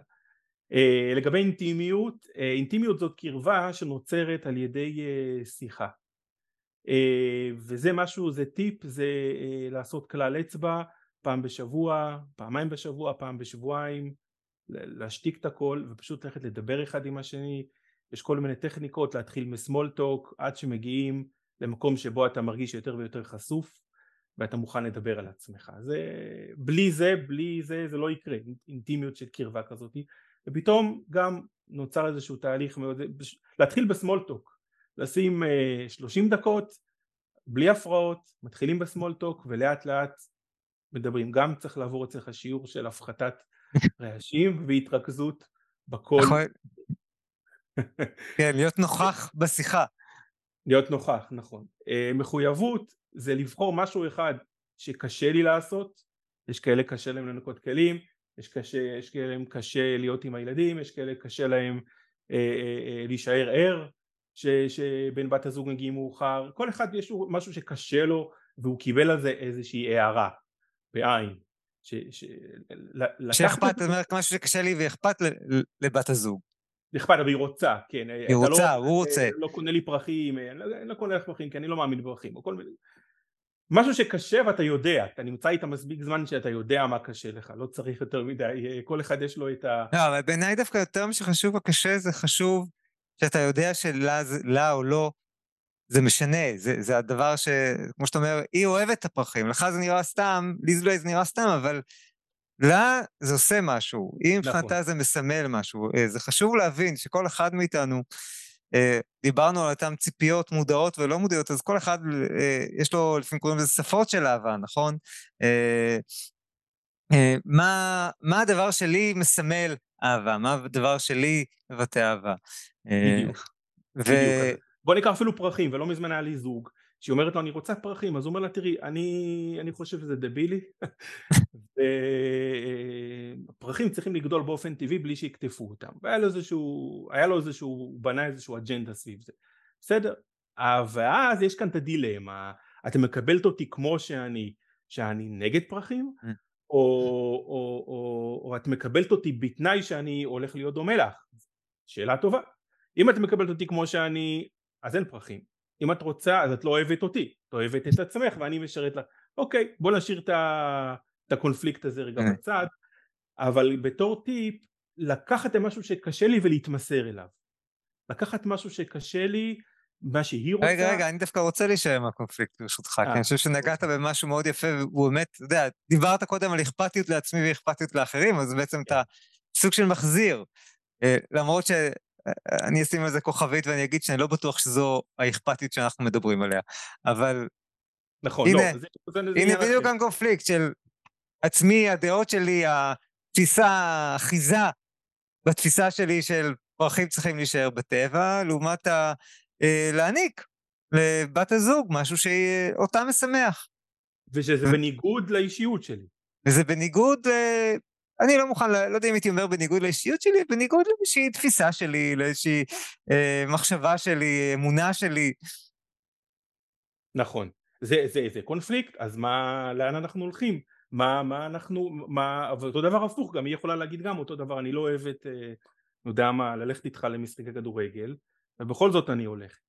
Uh, לגבי אינטימיות, uh, אינטימיות זאת קרבה שנוצרת על ידי uh, שיחה uh, וזה משהו, זה טיפ, זה uh, לעשות כלל אצבע פעם בשבוע, פעמיים בשבוע, פעם בשבועיים, להשתיק את הכל ופשוט ללכת לדבר אחד עם השני, יש כל מיני טכניקות להתחיל מסמול טוק עד שמגיעים למקום שבו אתה מרגיש יותר ויותר חשוף ואתה מוכן לדבר על עצמך, זה, בלי זה, בלי זה, זה לא יקרה, אינטימיות של קרבה כזאת. ופתאום גם נוצר איזשהו תהליך מאוד, להתחיל בסמולטוק, לשים uh, 30 דקות בלי הפרעות, מתחילים בסמולטוק ולאט לאט מדברים, גם צריך לעבור אצלך שיעור של הפחתת רעשים והתרכזות בכל. נכון. כן, להיות נוכח בשיחה. להיות נוכח, נכון. Uh, מחויבות זה לבחור משהו אחד שקשה לי לעשות, יש כאלה קשה להם לנקות כלים, יש, קשה, יש כאלה להם קשה להיות עם הילדים, יש כאלה קשה להם אה, אה, אה, להישאר ער, ש, שבן בת הזוג מגיעים מאוחר, כל אחד יש משהו שקשה לו והוא קיבל על זה איזושהי הערה, בעין. ש, ש, שאכפת, זאת אומרת משהו שקשה לי ואכפת לבת הזוג. אכפת לה והיא רוצה, כן. היא רוצה, לא, הוא רוצה. לא קונה לי פרחים, אני לא, לא קונה לך פרחים כי אני לא מאמין בפרחים, או כל מיני. משהו שקשה ואתה יודע, אתה נמצא איתה מספיק זמן שאתה יודע מה קשה לך, לא צריך יותר מדי, כל אחד יש לו את ה... לא, אבל בעיניי דווקא יותר משחשוב הקשה זה חשוב שאתה יודע שלה או לא זה משנה, זה, זה הדבר ש... כמו שאתה אומר, היא אוהבת את הפרחים, לך זה נראה סתם, לי זה נראה סתם, אבל לה זה עושה משהו, היא מבחינתה נכון. זה מסמל משהו. אה, זה חשוב להבין שכל אחד מאיתנו, אה, דיברנו על אותן ציפיות מודעות ולא מודעות, אז כל אחד, אה, יש לו, לפעמים קוראים לזה שפות של אהבה, נכון? מה, מה הדבר שלי מסמל אהבה? מה הדבר שלי מבטא אהבה? בדיוק. ו... בדיוק. בוא ניקח אפילו פרחים, ולא מזמן היה לי זוג, שהיא אומרת לו אני רוצה פרחים, אז הוא אומר לה תראי, אני, אני חושב שזה דבילי, פרחים צריכים לגדול באופן טבעי בלי שיקטפו אותם, והיה לו איזשהו, היה לו איזשהו, הוא בנה איזשהו אג'נדה סביב זה, בסדר, ואז יש כאן את הדילמה, אתה מקבלת אותי כמו שאני, שאני נגד פרחים, mm. או, או, או, או את מקבלת אותי בתנאי שאני הולך להיות דומה לך, שאלה טובה, אם את מקבלת אותי כמו שאני, אז אין פרחים, אם את רוצה אז את לא אוהבת אותי, את אוהבת את עצמך ואני משרת לך, אוקיי בוא נשאיר את, הקונפליקט הזה רגע כן. בצד, אבל בתור טיפ לקחת משהו שקשה לי ולהתמסר אליו, לקחת משהו שקשה לי מה שהיא רוצה. רגע, רגע, אני דווקא רוצה להישאר עם הקונפליקט ברשותך, כי אני חושב שנגעת במשהו מאוד יפה, והוא באמת, אתה יודע, דיברת קודם על אכפתיות לעצמי ואכפתיות לאחרים, אז בעצם אתה סוג של מחזיר. אה, למרות ש... אני אשים על זה כוכבית ואני אגיד שאני לא בטוח שזו האכפתיות שאנחנו מדברים עליה, אבל נכון, הנה, לא, זה, זה, זה הנה בדיוק כאן קונפליקט של עצמי, הדעות שלי, התפיסה, האחיזה בתפיסה שלי של פרחים צריכים להישאר בטבע, לעומת ה... אה, להעניק לבת הזוג משהו שאותה משמח. ושזה בניגוד לאישיות שלי. וזה בניגוד, אה, אני לא מוכן, לא יודע אם הייתי אומר בניגוד לאישיות שלי, בניגוד לאיזושהי תפיסה שלי, לאיזושהי אה, מחשבה שלי, אמונה שלי. נכון. זה, זה, זה קונפליקט, אז מה, לאן אנחנו הולכים? מה, מה אנחנו, מה, ואותו דבר הפוך, גם היא יכולה להגיד גם אותו דבר, אני לא אוהבת, אה, לא יודע מה, ללכת איתך למשחקי כדורגל, ובכל זאת אני הולך.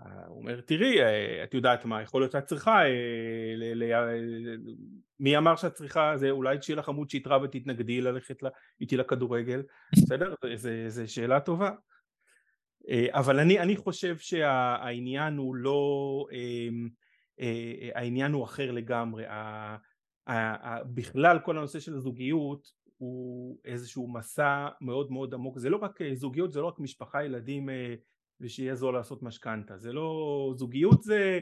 הוא אומר תראי אה, את יודעת מה יכול להיות שאת צריכה אה, מי אמר שאת צריכה זה אולי שיהיה לך עמוד שיתרה ותתנגדי ללכת איתי לכדורגל. בסדר? זו שאלה טובה. אה, אבל אני, אני חושב שהעניין הוא לא העניין הוא אחר לגמרי. בכלל כל הנושא של הזוגיות הוא איזשהו מסע מאוד מאוד עמוק. זה לא רק זוגיות זה לא רק משפחה ילדים ושיהיה זול לעשות משכנתה. זה לא זוגיות זה,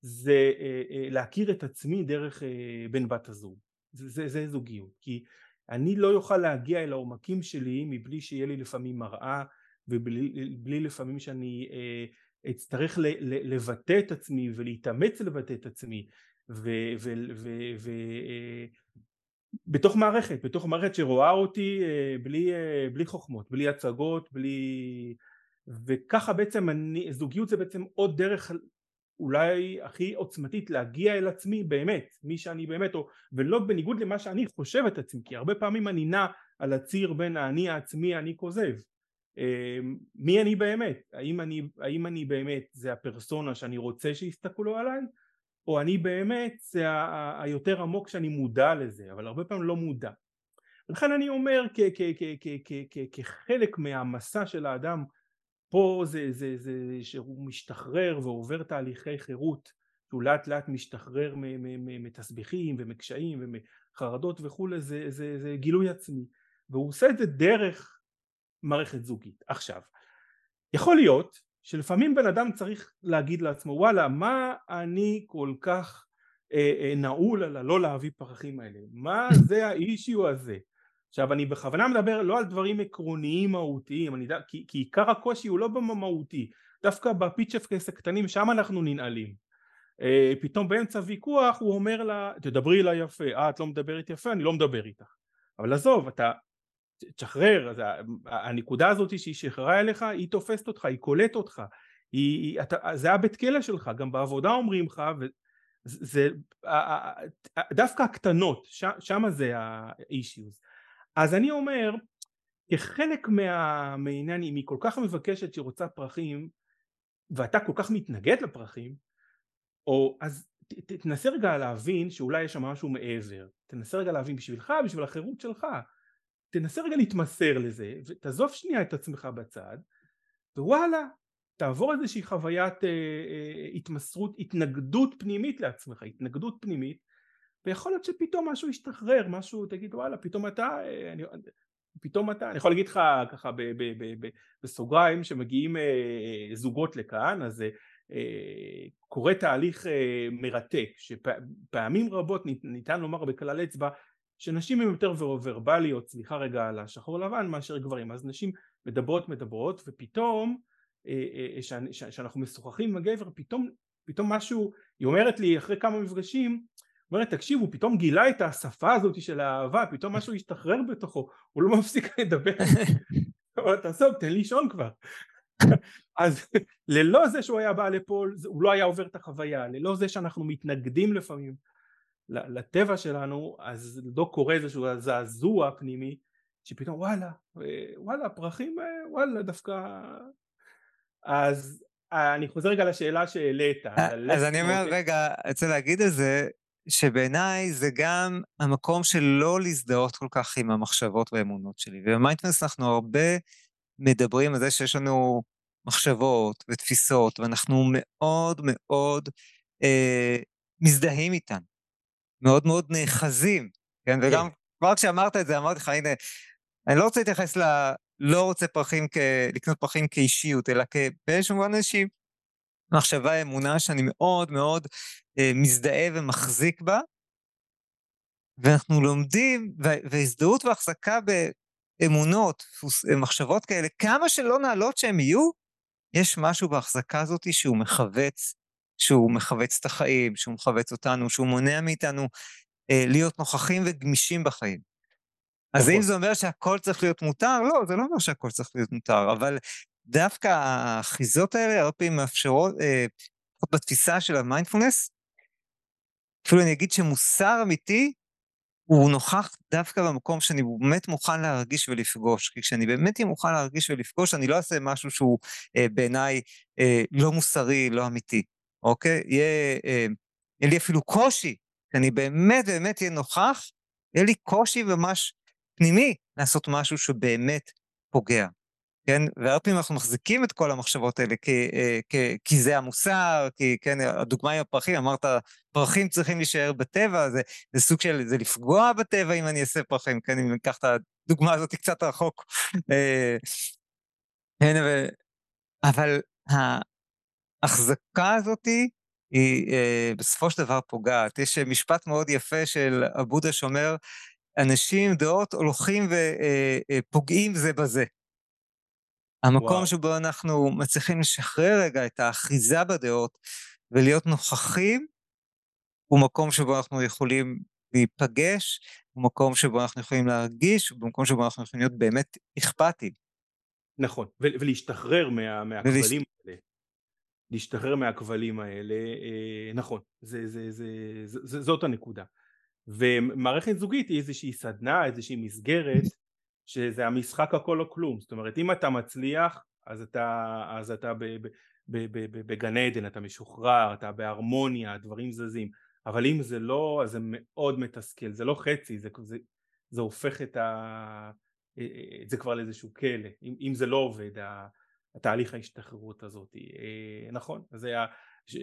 זה אה, אה, להכיר את עצמי דרך אה, בן בת הזוג. זה, זה, זה זוגיות. כי אני לא יוכל להגיע אל העומקים שלי מבלי שיהיה לי לפעמים מראה ובלי לפעמים שאני אצטרך ל, ל, לבטא את עצמי ולהתאמץ לבטא את עצמי. ו, ו, ו, ו, בתוך מערכת, בתוך מערכת שרואה אותי בלי, בלי חוכמות, בלי הצגות, בלי וככה בעצם אני, זוגיות זה בעצם עוד דרך אולי הכי עוצמתית להגיע אל עצמי באמת, מי שאני באמת, או, ולא בניגוד למה שאני חושב את עצמי, כי הרבה פעמים אני נע על הציר בין האני העצמי אני כוזב. אמ, מי אני באמת? האם אני, האם אני באמת זה הפרסונה שאני רוצה שיסתכלו עליי? או אני באמת זה היותר עמוק שאני מודע לזה, אבל הרבה פעמים לא מודע. ולכן אני אומר כחלק מהמסע של האדם פה זה, זה, זה שהוא משתחרר ועובר תהליכי חירות שהוא לאט לאט משתחרר מתסביכים ומקשיים ומחרדות וכולי זה, זה, זה גילוי עצמי. והוא עושה את זה דרך מערכת זוגית. עכשיו יכול להיות שלפעמים בן אדם צריך להגיד לעצמו וואלה מה אני כל כך אה, אה, נעול על הלא להביא פרחים האלה? מה זה האישיו הזה עכשיו אני בכוונה מדבר לא על דברים עקרוניים מהותיים אני, כי, כי עיקר הקושי הוא לא במהותי דווקא בפיצ'פקס הקטנים שם אנחנו ננעלים. אה, פתאום באמצע ויכוח הוא אומר לה תדברי אליי יפה. אה את לא מדברת יפה אני לא מדבר איתך. אבל עזוב אתה תשחרר אז הנקודה הזאת שהיא שחררה אליך היא תופסת אותך היא קולטת אותך. היא, אתה, זה הבית כלא שלך גם בעבודה אומרים לך וזה דווקא הקטנות שם זה ה-issues אז אני אומר כחלק מה, מהעניין אם היא כל כך מבקשת שהיא רוצה פרחים ואתה כל כך מתנגד לפרחים או אז תנסה רגע להבין שאולי יש שם משהו מעבר. תנסה רגע להבין בשבילך בשביל החירות שלך. תנסה רגע להתמסר לזה ותעזוב שנייה את עצמך בצד ווואלה תעבור איזושהי חוויית אה, אה, התמסרות התנגדות פנימית לעצמך התנגדות פנימית ויכול להיות שפתאום משהו ישתחרר, משהו תגיד וואלה פתאום אתה, אה, אני, פתאום אתה, אני יכול להגיד לך ככה ב, ב, ב, ב, בסוגריים שמגיעים אה, זוגות לכאן אז אה, קורה תהליך אה, מרתק שפעמים רבות ניתן לומר בכלל אצבע שנשים הן יותר ורבליות, סליחה רגע על השחור לבן מאשר גברים. אז נשים מדברות מדברות ופתאום אה, אה, שאנחנו משוחחים עם הגבר פתאום פתאום משהו היא אומרת לי אחרי כמה מפגשים אומרת תקשיב הוא פתאום גילה את השפה הזאת של האהבה פתאום משהו השתחרר בתוכו הוא לא מפסיק לדבר. אבל תעזוב תן לישון כבר. אז ללא זה שהוא היה בא לפה הוא לא היה עובר את החוויה. ללא זה שאנחנו מתנגדים לפעמים לטבע שלנו אז לא קורה איזשהו זעזוע פנימי שפתאום וואלה וואלה פרחים וואלה דווקא. אז אני חוזר רגע לשאלה שהעלית. אז אני אומר רגע, אני רוצה להגיד את זה, שבעיניי זה גם המקום של לא להזדהות כל כך עם המחשבות והאמונות שלי. ובמיינדפלנס אנחנו הרבה מדברים על זה שיש לנו מחשבות ותפיסות, ואנחנו מאוד מאוד אה, מזדהים איתן, מאוד מאוד נאחזים, כן? כן. וגם כבר כשאמרת את זה, אמרתי לך, הנה, אני לא רוצה להתייחס ל... לא רוצה פרחים כ... לקנות פרחים כאישיות, אלא באיזשהו מובן איזושהי מחשבה, אמונה שאני מאוד מאוד מזדהה ומחזיק בה, ואנחנו לומדים, והזדהות והחזקה באמונות, מחשבות כאלה, כמה שלא נעלות שהן יהיו, יש משהו בהחזקה הזאת שהוא מכווץ, שהוא מכווץ את החיים, שהוא מכווץ אותנו, שהוא מונע מאיתנו אה, להיות נוכחים וגמישים בחיים. אז נכון. זה אומר שהכל צריך להיות מותר? לא, זה לא אומר שהכל צריך להיות מותר, אבל דווקא האחיזות האלה הרבה פעמים מאפשרות, אה, בתפיסה של המיינדפולנס, אפילו אני אגיד שמוסר אמיתי הוא נוכח דווקא במקום שאני באמת מוכן להרגיש ולפגוש. כי כשאני באמת אהיה מוכן להרגיש ולפגוש, אני לא אעשה משהו שהוא אה, בעיניי אה, לא מוסרי, לא אמיתי, אוקיי? יהיה, אה, יהיה לי אפילו קושי, כי אני באמת באמת אהיה נוכח, יהיה לי קושי ממש פנימי לעשות משהו שבאמת פוגע. כן? והרבה פעמים אנחנו מחזיקים את כל המחשבות האלה כי, אה, כי, כי זה המוסר, כי, כן, הדוגמה עם הפרחים, אמרת, פרחים צריכים להישאר בטבע, זה, זה סוג של, זה לפגוע בטבע אם אני אעשה פרחים, כן, אם ניקח את הדוגמה הזאת קצת רחוק. אה, כן, אבל, אבל ההחזקה הזאת היא אה, בסופו של דבר פוגעת. יש משפט מאוד יפה של אבודה שאומר, אנשים, דעות, הולכים ופוגעים זה בזה. המקום וואו. שבו אנחנו מצליחים לשחרר רגע את האחיזה בדעות ולהיות נוכחים, הוא מקום שבו אנחנו יכולים להיפגש, הוא מקום שבו אנחנו יכולים להרגיש, הוא מקום שבו אנחנו יכולים להיות באמת אכפתיים. נכון, ולהשתחרר מה, מהכבלים ולהש... האלה. להשתחרר מהכבלים האלה, אה, נכון, זה, זה, זה, זה, זה, זאת הנקודה. ומערכת זוגית היא איזושהי סדנה, איזושהי מסגרת שזה המשחק הכל או כלום, זאת אומרת אם אתה מצליח אז אתה, אז אתה ב, ב, ב, ב, ב, בגן עדן, אתה משוחרר, אתה בהרמוניה, הדברים זזים, אבל אם זה לא אז זה מאוד מתסכל, זה לא חצי, זה, זה, זה הופך את, ה, את זה כבר לאיזשהו כלא, אם, אם זה לא עובד התהליך ההשתחררות הזאת, אה, נכון, זה היה, ש...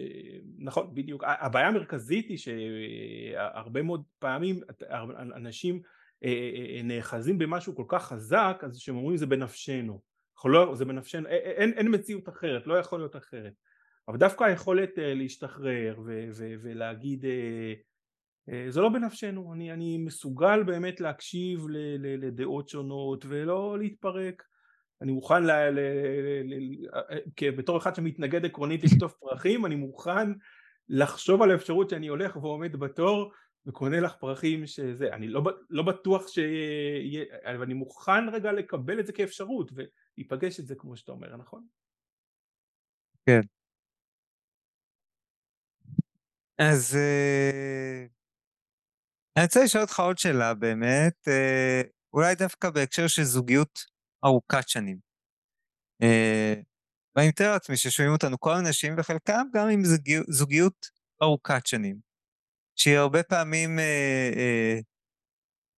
נכון בדיוק, הבעיה המרכזית היא שהרבה מאוד פעמים אנשים אה, אה, אה, נאחזים במשהו כל כך חזק אז שהם אומרים זה בנפשנו לא, זה בנפשנו אין, אין מציאות אחרת לא יכול להיות אחרת. אבל דווקא היכולת להשתחרר ו, ו, ולהגיד זה לא בנפשנו אני, אני מסוגל באמת להקשיב ל, ל, לדעות שונות ולא להתפרק. אני מוכן ל, ל, ל, ל, בתור אחד שמתנגד עקרונית לקטוף פרחים אני מוכן לחשוב על האפשרות שאני הולך ועומד בתור וקונה לך פרחים שזה, אני לא, לא בטוח שיהיה, אבל אני מוכן רגע לקבל את זה כאפשרות ולהיפגש את זה כמו שאתה אומר, נכון? כן. אז אה, אני רוצה לשאול אותך עוד שאלה באמת, אה, אולי דווקא בהקשר של זוגיות ארוכת שנים. אה, ואני מתאר לעצמי ששומעים אותנו כל האנשים וחלקם גם עם זוגיות ארוכת שנים. שהיא הרבה פעמים, אה, אה,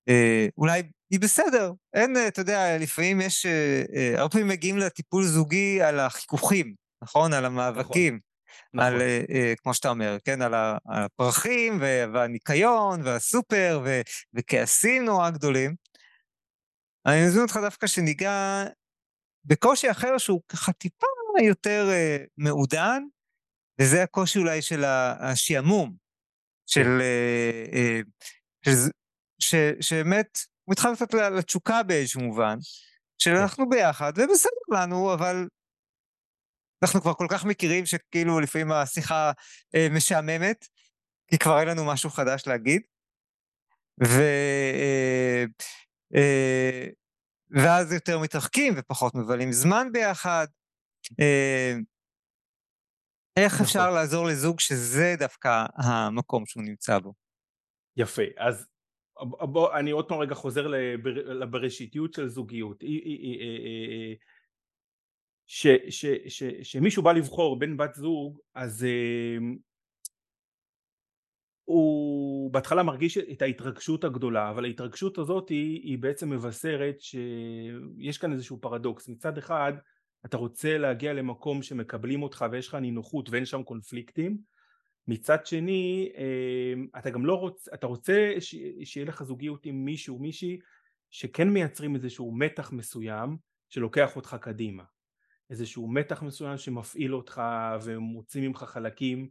אה, אולי היא בסדר, אין, אתה יודע, לפעמים יש, אה, אה, הרבה פעמים מגיעים לטיפול זוגי על החיכוכים, נכון? על המאבקים. נכון. על, נכון. אה, אה, כמו שאתה אומר, כן, על הפרחים והניקיון והסופר ו, וכעסים נורא גדולים. אני מזמין אותך דווקא שניגע בקושי אחר שהוא ככה טיפה יותר אה, מעודן, וזה הקושי אולי של השעמום, של... כן. אה, אה, שבאמת מתחלפת לתשוקה באיזשהו מובן, שאנחנו כן. ביחד, ובסדר לנו, אבל אנחנו כבר כל כך מכירים שכאילו לפעמים השיחה אה, משעממת, כי כבר אין לנו משהו חדש להגיד. ו... ואז יותר מתרחקים ופחות מבלים זמן ביחד. איך נכון. אפשר לעזור לזוג שזה דווקא המקום שהוא נמצא בו? יפה, אז בוא, אני עוד פעם רגע חוזר לבראשיתיות של זוגיות. ש, ש, ש, שמישהו בא לבחור בין בת זוג, אז uh, הוא בהתחלה מרגיש את ההתרגשות הגדולה, אבל ההתרגשות הזאת היא, היא בעצם מבשרת שיש כאן איזשהו פרדוקס. מצד אחד, אתה רוצה להגיע למקום שמקבלים אותך ויש לך נינוחות ואין שם קונפליקטים מצד שני אה, אתה גם לא רוצה, אתה רוצה שיהיה לך זוגיות עם מישהו מישהי שכן מייצרים איזשהו מתח מסוים שלוקח אותך קדימה. איזשהו מתח מסוים שמפעיל אותך ומוצאים ממך חלקים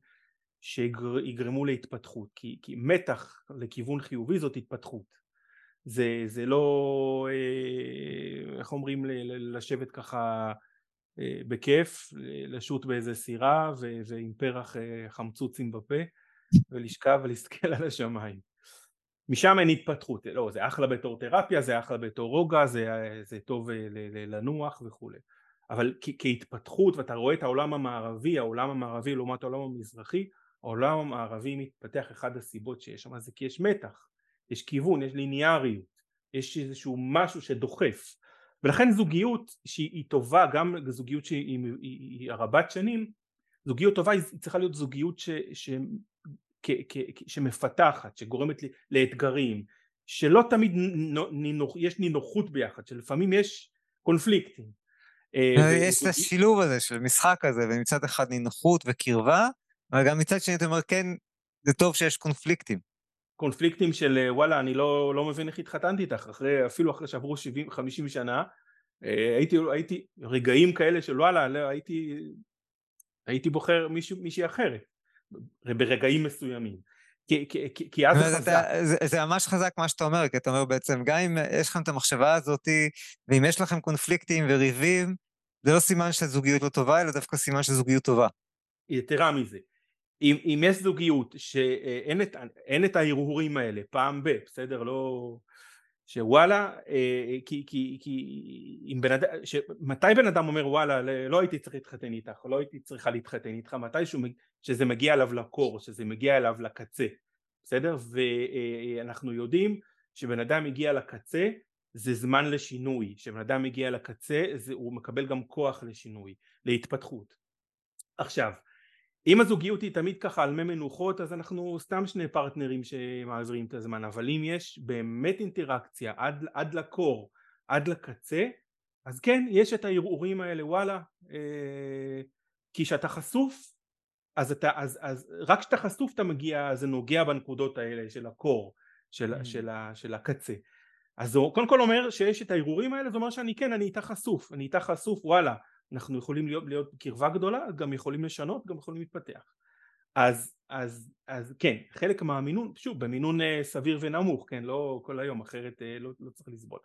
שיגרמו להתפתחות כי, כי מתח לכיוון חיובי זאת התפתחות. זה, זה לא אה, איך אומרים לשבת ככה בכיף לשוט באיזה סירה ועם פרח חמצוצים בפה ולשכב ולהסתכל על השמיים. משם אין התפתחות, לא זה אחלה בתור תרפיה, זה אחלה בתור רוגע, זה, זה טוב לנוח וכולי. אבל כהתפתחות ואתה רואה את העולם המערבי, העולם המערבי לעומת העולם המזרחי, העולם המערבי מתפתח אחד הסיבות שיש שם זה כי יש מתח, יש כיוון, יש ליניאריות, יש איזשהו משהו שדוחף ולכן זוגיות שהיא טובה, גם זוגיות שהיא רבת שנים, זוגיות טובה היא צריכה להיות זוגיות ש, ש, שמפתחת, שגורמת לאתגרים, שלא תמיד נינוח, יש נינוחות ביחד, שלפעמים יש קונפליקטים. אה, אה, יש את השילוב הזה של משחק הזה, ומצד אחד נינוחות וקרבה, אבל גם מצד שני אתה אומר כן, זה טוב שיש קונפליקטים. קונפליקטים של אה, וואלה אני לא, לא מבין איך התחתנתי איתך, אחרי, אפילו אחרי שעברו 70-50 שנה, הייתי, הייתי רגעים כאלה של וואלה לא, הייתי, הייתי בוחר מישהו, מישהי אחרת. ברגעים מסוימים כי, כי, כי, כי אז זה חזק. זה, זה ממש חזק מה שאתה אומר, כי אתה אומר בעצם, גם אם יש לכם את המחשבה הזאת, ואם יש לכם קונפליקטים וריבים, זה לא סימן שזוגיות לא טובה, אלא דווקא סימן שזוגיות טובה. יתרה מזה, אם, אם יש זוגיות שאין את, את ההרהורים האלה פעם ב, בסדר? לא... שוואלה, אה, כי, כי, כי אם בן אדם, מתי בן אדם אומר וואלה לא הייתי צריך להתחתן איתך, לא הייתי צריכה להתחתן איתך, מתי שהוא, שזה מגיע אליו לקור, שזה מגיע אליו לקצה, בסדר? ואנחנו יודעים שבן אדם מגיע לקצה זה זמן לשינוי, כשבן אדם מגיע לקצה זה, הוא מקבל גם כוח לשינוי, להתפתחות. עכשיו, אם הזוגיות היא תמיד ככה על מי מנוחות אז אנחנו סתם שני פרטנרים שמעבירים את הזמן אבל אם יש באמת אינטראקציה עד, עד לקור עד לקצה אז כן יש את הערעורים האלה וואלה אה, כי כשאתה חשוף אז, אתה, אז, אז רק כשאתה חשוף אתה מגיע זה נוגע בנקודות האלה של הקור של, mm. של, של, של הקצה אז הוא קודם כל אומר שיש את הערעורים האלה זה אומר שאני כן אני איתה חשוף אני איתה חשוף וואלה אנחנו יכולים להיות, להיות בקרבה גדולה, גם יכולים לשנות, גם יכולים להתפתח. אז, אז, אז כן, חלק מהמינון, שוב, במינון אה, סביר ונמוך, כן, לא כל היום, אחרת אה, לא, לא צריך לסבול.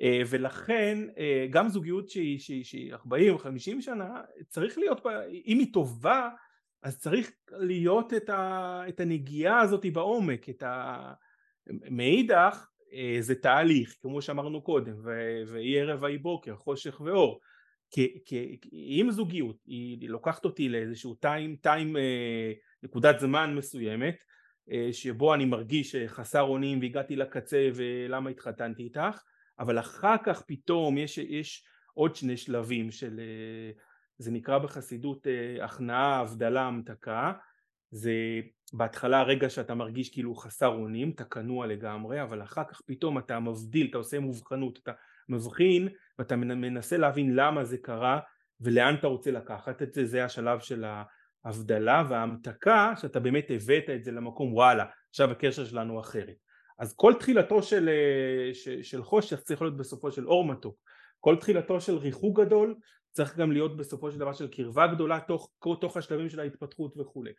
אה, ולכן אה, גם זוגיות שהיא, שהיא, שהיא 40 או 50 שנה, צריך להיות אם היא טובה, אז צריך להיות את, ה, את הנגיעה הזאת בעומק, את ה... מאידך אה, זה תהליך, כמו שאמרנו קודם, ויהי ערב ויהי בוקר, חושך ואור. כי, אם זוגיות היא לוקחת אותי לאיזשהו טיים, טיים אה, נקודת זמן מסוימת אה, שבו אני מרגיש חסר אונים והגעתי לקצה ולמה התחתנתי איתך אבל אחר כך פתאום יש, יש עוד שני שלבים של אה, זה נקרא בחסידות אה, הכנעה, הבדלה, המתקה. זה בהתחלה הרגע שאתה מרגיש כאילו חסר אונים, אתה כנוע לגמרי, אבל אחר כך פתאום אתה מבדיל, אתה עושה מובחנות, אתה מבחין ואתה מנסה להבין למה זה קרה ולאן אתה רוצה לקחת את זה, זה השלב של ההבדלה וההמתקה שאתה באמת הבאת את זה למקום וואלה עכשיו הקשר שלנו אחרת. אז כל תחילתו של, של חושך צריך להיות בסופו של אור מתוק. כל תחילתו של ריחוק גדול צריך גם להיות בסופו של דבר של קרבה גדולה תוך, תוך השלבים של ההתפתחות וכולי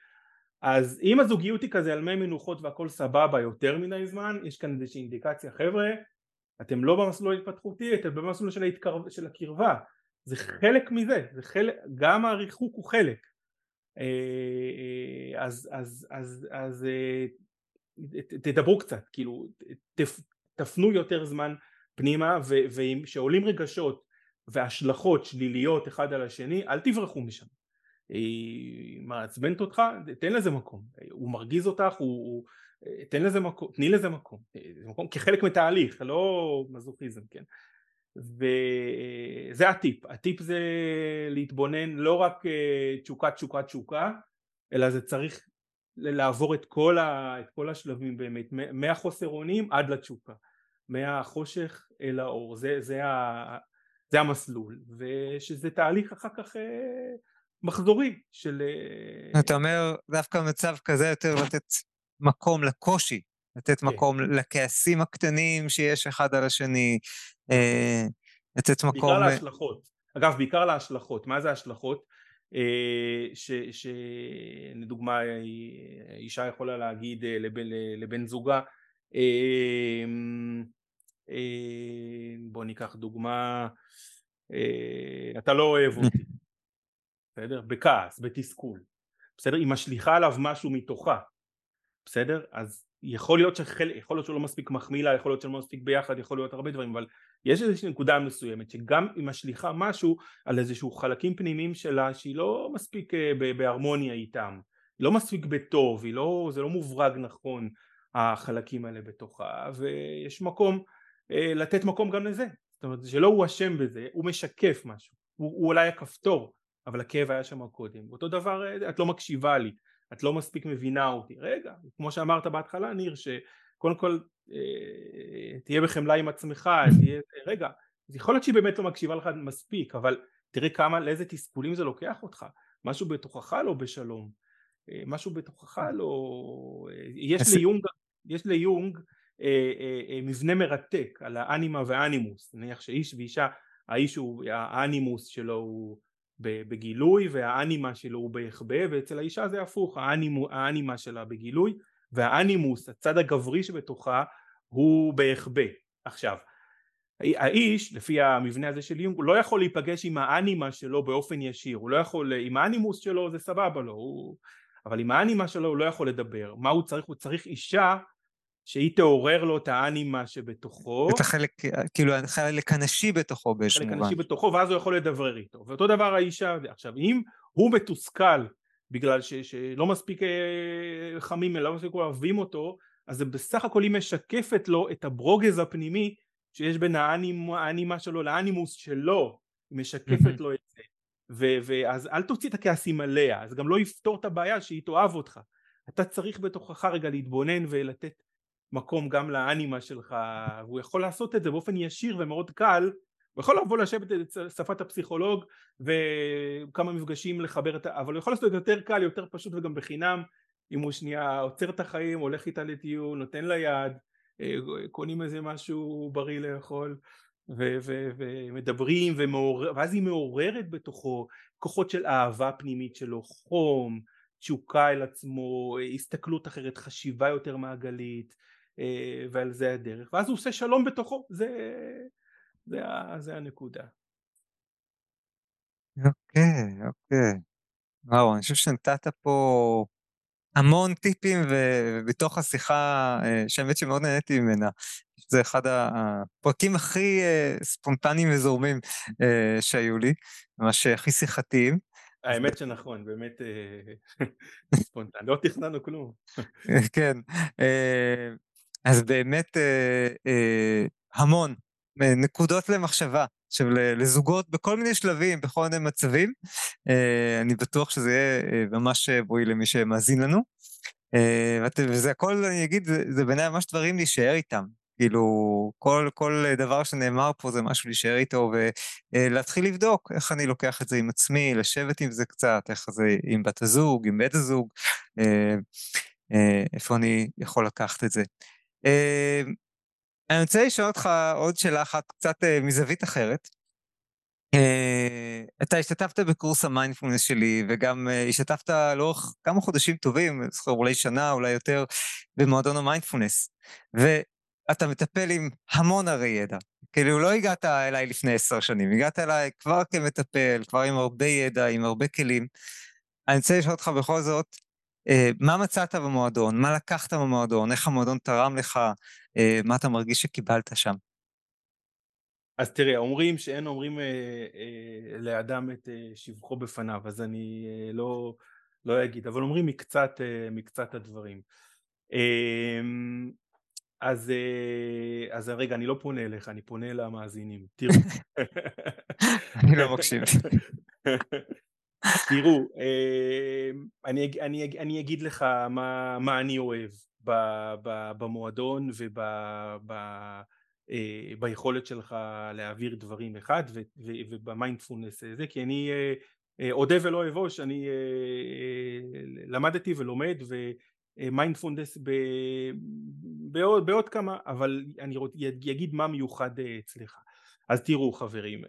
אז אם הזוגיות היא כזה על מי מנוחות והכל סבבה יותר מדי זמן יש כאן איזושהי אינדיקציה חבר'ה אתם לא במסלול ההתפתחותי, אתם במסלול של, ההתקר... של הקרבה, זה חלק מזה, זה חלק, גם הריחוק הוא חלק. אה, אה, אז, אז, אז, אז אה, תדברו קצת, כאילו, תפנו יותר זמן פנימה, וכשעולים רגשות והשלכות שליליות אחד על השני, אל תברחו משם. היא מעצבנת אותך, תן לזה מקום. הוא מרגיז אותך, הוא, הוא, תן לזה מקום, תני לזה מקום, מקום כחלק מתהליך, לא מזוכיזם, כן? וזה הטיפ, הטיפ זה להתבונן לא רק אה, תשוקה תשוקה תשוקה, אלא זה צריך לעבור את כל, ה, את כל השלבים באמת, מהחוסר אונים עד לתשוקה, מהחושך אל האור, זה, זה, ה, זה המסלול, ושזה תהליך אחר כך אה, מחזורי של... אה, אתה אומר דווקא מצב כזה יותר לתת מקום לקושי, לתת כן. מקום לכעסים הקטנים שיש אחד על השני, אה, לתת מקום... בעיקר להשלכות. אגב, בעיקר להשלכות. מה זה השלכות? שלדוגמה אישה יכולה להגיד לבן, לבן זוגה בוא ניקח דוגמה אתה לא אוהב אותי בסדר? בכעס, בתסכול בסדר? היא משליכה עליו משהו מתוכה בסדר? אז יכול להיות שחלק, יכול להיות שהוא לא מספיק מחמיא לה, יכול להיות שהוא לא מספיק ביחד, יכול להיות הרבה דברים, אבל יש איזושהי נקודה מסוימת שגם היא משליכה משהו על איזשהו חלקים פנימיים שלה שהיא לא מספיק אה, בהרמוניה איתם, לא מספיק בטוב, לא, זה לא מוברג נכון החלקים האלה בתוכה, ויש מקום אה, לתת מקום גם לזה, זאת אומרת שלא הוא אשם בזה, הוא משקף משהו, הוא, הוא אולי הכפתור, אבל הכאב היה שם קודם, אותו דבר אה, את לא מקשיבה לי, את לא מספיק מבינה אותי, רגע, כמו שאמרת בהתחלה ניר, שקודם כל אה, תהיה בחמלה עם עצמך, תהיה, רגע, יכול להיות שהיא באמת לא מקשיבה לך מספיק, אבל תראה כמה, לאיזה תסכולים זה לוקח אותך, משהו בתוכך לא בשלום, אה, משהו בתוכך לא, אה, יש ליונג, יש ליונג אה, אה, אה, מבנה מרתק על האנימה והאנימוס, נניח שאיש ואישה, האיש הוא, האנימוס שלו הוא בגילוי והאנימה שלו הוא בהחבא ואצל האישה זה הפוך האנימו, האנימה שלה בגילוי והאנימוס הצד הגברי שבתוכה הוא בהחבא. עכשיו האיש לפי המבנה הזה של יונג הוא לא יכול להיפגש עם האנימה שלו באופן ישיר הוא לא יכול עם האנימוס שלו זה סבבה לו הוא, אבל עם האנימה שלו הוא לא יכול לדבר. מה הוא צריך? הוא צריך אישה שהיא תעורר לו את האנימה שבתוכו. את החלק, כאילו החלק הנשי בתוכו באיזשהו מובן. החלק הנשי בתוכו ואז הוא יכול לדברר איתו. ואותו דבר האישה, עכשיו אם הוא מתוסכל בגלל ש, שלא מספיק אה, חמים, לא מספיק אוהבים אותו, אז זה בסך הכל היא משקפת לו את הברוגז הפנימי שיש בין האנימה, האנימה שלו לאנימוס שלו, היא משקפת לו את זה. ו- ואז אל תוציא את הכעסים עליה, זה גם לא יפתור את הבעיה שהיא תאהב אותך. אתה צריך בתוכך רגע להתבונן ולתת מקום גם לאנימה שלך והוא יכול לעשות את זה באופן ישיר ומאוד קל הוא יכול לבוא לשבת את שפת הפסיכולוג וכמה מפגשים לחבר את ה... אבל הוא יכול לעשות את זה יותר קל יותר פשוט וגם בחינם אם הוא שנייה עוצר את החיים הולך איתה לטיול נותן לה יד אה, קונים איזה משהו בריא לאכול ו- ו- ומדברים ומעורר, ואז היא מעוררת בתוכו כוחות של אהבה פנימית שלו חום תשוקה אל עצמו הסתכלות אחרת חשיבה יותר מעגלית אה, ועל זה הדרך ואז הוא עושה שלום בתוכו זה, זה, זה הנקודה. אוקיי אוקיי וואו אני חושב שנתת פה המון טיפים ובתוך השיחה אה, שהאמת שמאוד נהניתי ממנה זה אחד הפרקים הכי אה, ספונטניים וזורמים שהיו לי ממש הכי שיחתיים. האמת שנכון באמת ספונטני לא תכננו כלום. כן אז באמת אה, אה, המון אה, נקודות למחשבה עכשיו לזוגות בכל מיני שלבים, בכל מיני מצבים. אה, אני בטוח שזה יהיה אה, ממש בואי למי שמאזין לנו. וזה הכל, אני אגיד, זה, בעיניי ממש דברים להישאר איתם. כאילו, כל, כל דבר שנאמר פה זה משהו להישאר איתו ולהתחיל לבדוק איך אני לוקח את זה עם עצמי, לשבת עם זה קצת, איך זה עם בת הזוג, עם בית הזוג, איפה אני יכול לקחת את זה. אמ, אני רוצה לשאול אותך עוד שאלה אחת קצת אה, מזווית אחרת. אה, אתה השתתפת בקורס המיינדפולנס שלי וגם אה, השתתפת לאורך כמה חודשים טובים, אני זוכר אולי שנה אולי יותר, במועדון המיינדפולנס. ואתה מטפל עם המון הרי ידע. כאילו לא הגעת אליי לפני עשר שנים, הגעת אליי כבר כמטפל, כבר עם הרבה ידע, עם הרבה כלים. אני רוצה לשאול אותך בכל זאת, מה מצאת במועדון? מה לקחת במועדון? איך המועדון תרם לך? אה, מה אתה מרגיש שקיבלת שם? אז תראה, אומרים שאין אומרים אה, אה, לאדם את אה, שבחו בפניו, אז אני אה, לא, לא אגיד, אבל אומרים מקצת, אה, מקצת הדברים. אה, אז, אה, אז רגע, אני לא פונה אליך, אני פונה למאזינים, תראו. אני לא מקשיב. תראו, אמ, אני, אני, אני אגיד לך מה, מה אני אוהב ב, ב, במועדון וביכולת אה, שלך להעביר דברים אחד ובמיינדפולנס הזה, כי אני אה, אה, אודה ולא אבוש, אני למדתי ולומד ומיינדפולנס בעוד, בעוד כמה, אבל אני אגיד מה מיוחד אצלך. אז תראו חברים,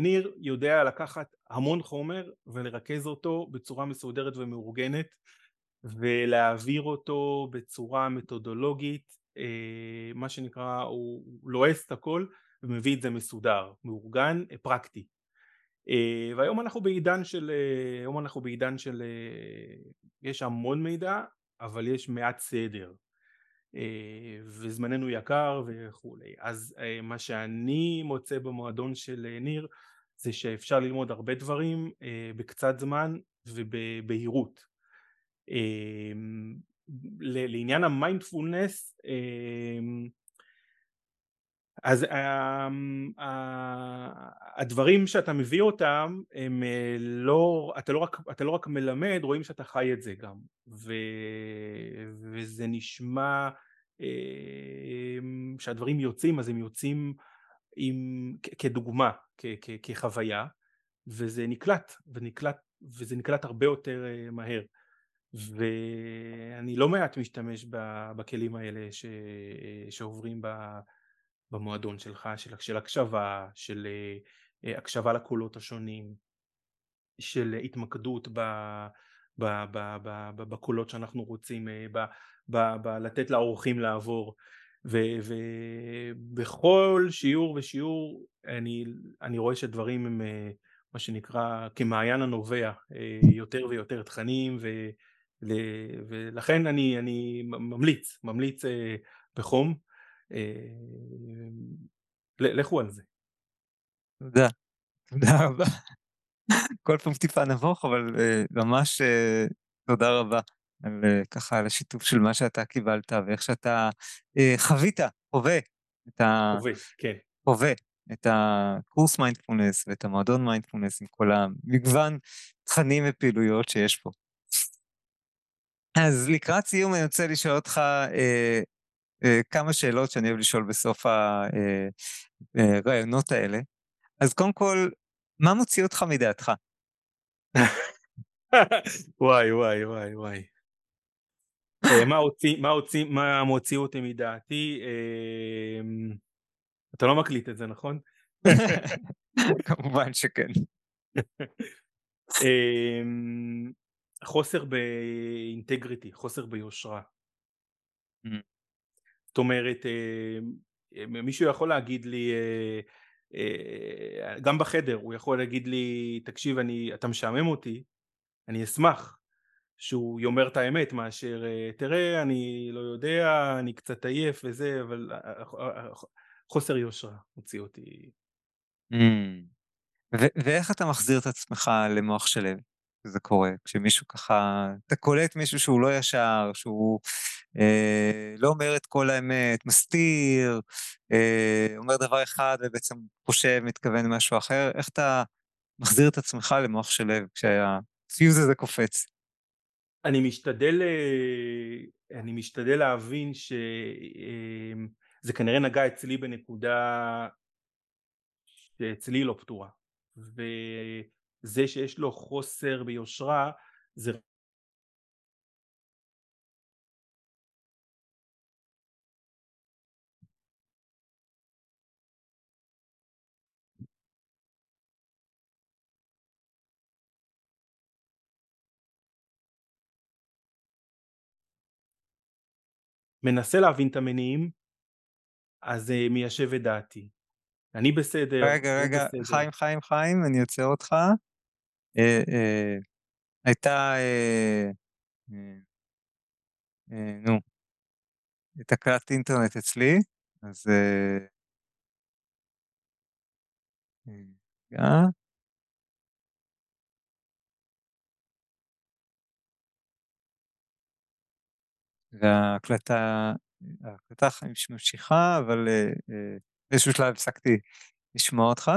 ניר יודע לקחת המון חומר ולרכז אותו בצורה מסודרת ומאורגנת ולהעביר אותו בצורה מתודולוגית, מה שנקרא הוא לועס את הכל ומביא את זה מסודר, מאורגן, פרקטי. והיום אנחנו בעידן של, היום אנחנו בעידן של, יש המון מידע אבל יש מעט סדר וזמננו יקר וכולי. אז מה שאני מוצא במועדון של ניר זה שאפשר ללמוד הרבה דברים בקצת זמן ובבהירות. לעניין המיינדפולנס אז הדברים שאתה מביא אותם הם לא, אתה לא רק, אתה לא רק מלמד, רואים שאתה חי את זה גם. ו, וזה נשמע שהדברים יוצאים אז הם יוצאים עם, כדוגמה, כ, כ, כחוויה וזה נקלט, ונקלט, וזה נקלט הרבה יותר מהר. ואני לא מעט משתמש בכלים האלה ש, שעוברים ב... במועדון שלך, של, של הקשבה, של uh, הקשבה לקולות השונים, של התמקדות ב, ב, ב, ב, ב, בקולות שאנחנו רוצים uh, ב, ב, ב, לתת לאורחים לעבור. ובכל שיעור ושיעור אני, אני רואה שדברים הם מה שנקרא כמעיין הנובע יותר ויותר תכנים ו, ולכן אני, אני ממליץ, ממליץ בחום. אה, לכו על זה. תודה, תודה רבה. כל פעם טיפה נבוך, אבל אה, ממש אה, תודה רבה על ככה על השיתוף של מה שאתה קיבלת ואיך שאתה חווית, חווה את ה... חווה, כן. חווה את הקורס מיינדפולנס ואת המועדון מיינדפולנס עם כל המגוון תכנים ופעילויות שיש פה. אז לקראת סיום אני רוצה לשאול אותך אה, כמה שאלות שאני אוהב לשאול בסוף הרעיונות אה, אה, האלה. אז קודם כל, מה מוציא אותך מדעתך? וואי וואי וואי וואי. מה הוציא, מה הוציא, מה מוציא אותי מדעתי? אתה לא מקליט את זה נכון? כמובן שכן. חוסר באינטגריטי, חוסר ביושרה. זאת אומרת אה, אה, מישהו יכול להגיד לי אה, גם בחדר הוא יכול להגיד לי תקשיב אני אתה משעמם אותי אני אשמח שהוא יאמר את האמת מאשר תראה אני לא יודע אני קצת עייף וזה אבל חוסר יושרה הוציא אותי. Mm. ואיך אתה מחזיר את עצמך למוח שלו? זה קורה כשמישהו ככה אתה קולט מישהו שהוא לא ישר שהוא אה, לא אומר את כל האמת, מסתיר, אה, אומר דבר אחד ובעצם חושב, מתכוון למשהו אחר, איך אתה מחזיר את עצמך למוח של לב כשהפיוז הזה קופץ? אני משתדל, אה, אני משתדל להבין שזה כנראה נגע אצלי בנקודה שאצלי לא פתורה וזה שיש לו חוסר ביושרה זה מנסה להבין את המניעים אז זה מיישב את דעתי. אני בסדר, רגע, רגע, בסדר. חיים, חיים, חיים, אני עוצר אותך. אה, אה, הייתה, אה, אה, אה, נו, תקלת אינטרנט אצלי, אז... אה, רגע. וההקלטה, ההקלטה ממשיכה, אבל אה, אה, באיזשהו שלב הפסקתי לשמוע אותך.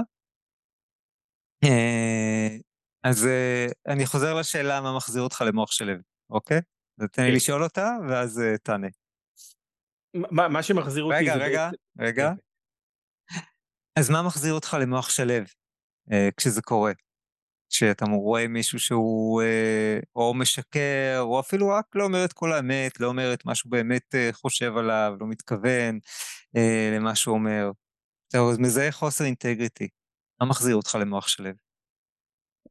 אה, אז אני חוזר לשאלה מה מחזיר אותך למוח של לב, אוקיי? אז תן לי כן. לשאול אותה, ואז תענה. מה שמחזיר אותי זה... רגע, רגע, רגע. אוקיי. אז מה מחזיר אותך למוח של לב כשזה קורה? כשאתה רואה מישהו שהוא אה, או משקר, או אפילו רק לא אומר את כל האמת, לא אומר את מה שהוא באמת אה, חושב עליו, לא מתכוון אה, למה שהוא אומר. אז מזהה חוסר אינטגריטי. מה מחזיר אותך למוח שלו?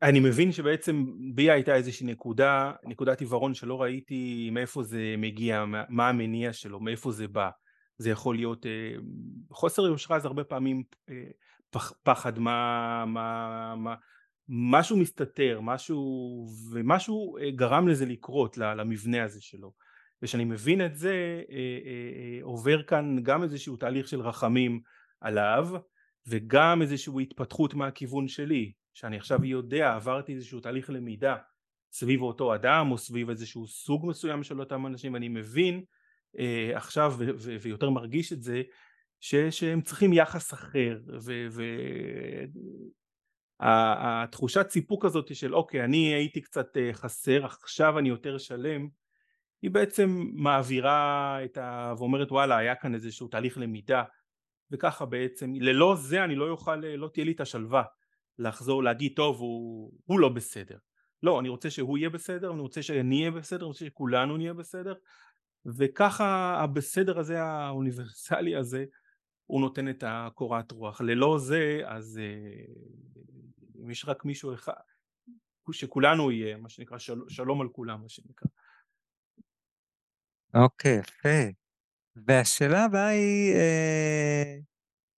אני מבין שבעצם בי הייתה איזושהי נקודה, נקודת עיוורון שלא ראיתי מאיפה זה מגיע, מה המניע שלו, מאיפה זה בא. זה יכול להיות אה, חוסר יושרה זה הרבה פעמים אה, פח, פחד מה, מה, מה משהו מסתתר משהו ומשהו אה, גרם לזה לקרות למבנה הזה שלו. וכשאני מבין את זה עובר כאן גם איזשהו תהליך של רחמים עליו וגם איזושהי התפתחות מהכיוון שלי שאני עכשיו יודע עברתי איזשהו תהליך למידה סביב אותו אדם או סביב איזשהו סוג מסוים של אותם אנשים ואני מבין אה, עכשיו ו- ו- ויותר מרגיש את זה שהם צריכים יחס אחר והתחושת סיפוק הזאת של אוקיי אני הייתי קצת אה, חסר עכשיו אני יותר שלם היא בעצם מעבירה את ה... ואומרת וואלה היה כאן איזשהו תהליך למידה וככה בעצם ללא זה אני לא יוכל לא תהיה לי את השלווה לחזור להגיד טוב הוא, הוא לא בסדר לא אני רוצה שהוא יהיה בסדר אני רוצה שאני אהיה בסדר אני רוצה שכולנו נהיה בסדר וככה הבסדר הזה האוניברסלי הזה הוא נותן את הקורת רוח. ללא זה אז אם יש רק מישהו אחד שכולנו יהיה מה שנקרא של, שלום על כולם מה שנקרא. אוקיי okay, יפה. והשאלה הבאה היא אה,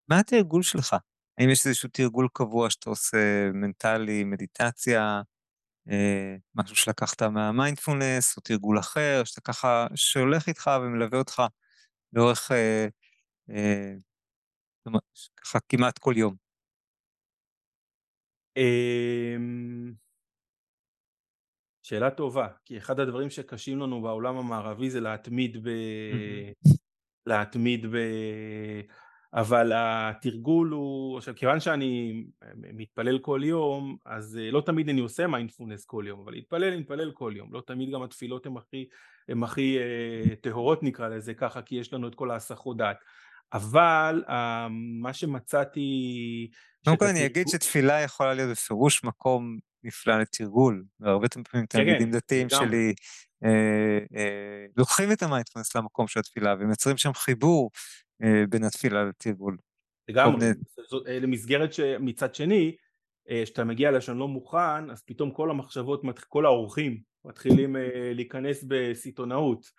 מה התרגול שלך? האם יש איזשהו תרגול קבוע שאתה עושה מנטלי מדיטציה אה, משהו שלקחת מהמיינדפולנס או תרגול אחר, שאתה ככה, שהולך איתך ומלווה אותך לאורך, אה, אה, ככה כמעט כל יום. אמ, שאלה טובה, כי אחד הדברים שקשים לנו בעולם המערבי זה להתמיד ב... להתמיד ב... אבל התרגול הוא, עכשיו כיוון שאני מתפלל כל יום אז אה, לא תמיד אני עושה מיינדפולנס כל יום אבל להתפלל אני מתפלל כל יום. לא תמיד גם התפילות הן הכי, הן הכי אה, טהורות נקרא לזה ככה כי יש לנו את כל ההסחות דעת אבל אה, מה שמצאתי קודם כל אני אגיד שתפילה יכולה להיות בפירוש מקום נפלא לתרגול והרבה פעמים כן, כן, תלמידים דתיים שלי לוקחים את המיינדפולנס למקום של התפילה ומייצרים שם חיבור אה, בין התפילה לתרגול. לגמרי, אה, למסגרת שמצד שני, כשאתה אה, מגיע לשם לא מוכן, אז פתאום כל המחשבות, כל האורחים מתחילים להיכנס בסיטונאות,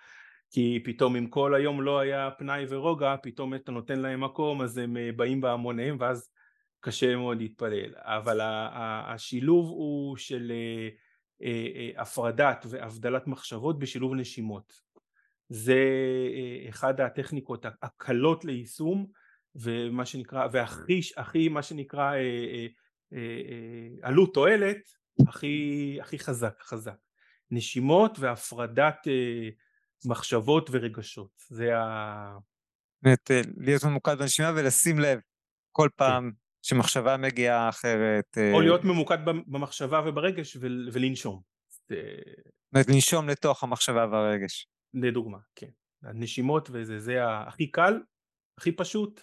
כי פתאום אם כל היום לא היה פנאי ורוגע, פתאום אתה נותן להם מקום, אז הם באים בהמוניהם, ואז קשה מאוד להתפלל. אבל השילוב הוא של הפרדת והבדלת מחשבות בשילוב נשימות. זה אה, אחד הטכניקות הקלות ליישום ומה שנקרא והכי הכי מה שנקרא אה, אה, עלות תועלת הכי הכי חזק חזק נשימות והפרדת מחשבות ורגשות זה ה... באמת להיות ממוקד בנשימה ולשים לב כל כן. פעם. שמחשבה מגיעה אחרת. או להיות ממוקד במחשבה וברגש ולנשום. זאת אומרת לנשום לתוך המחשבה והרגש. לדוגמה, כן. הנשימות וזה, זה הכי קל, הכי פשוט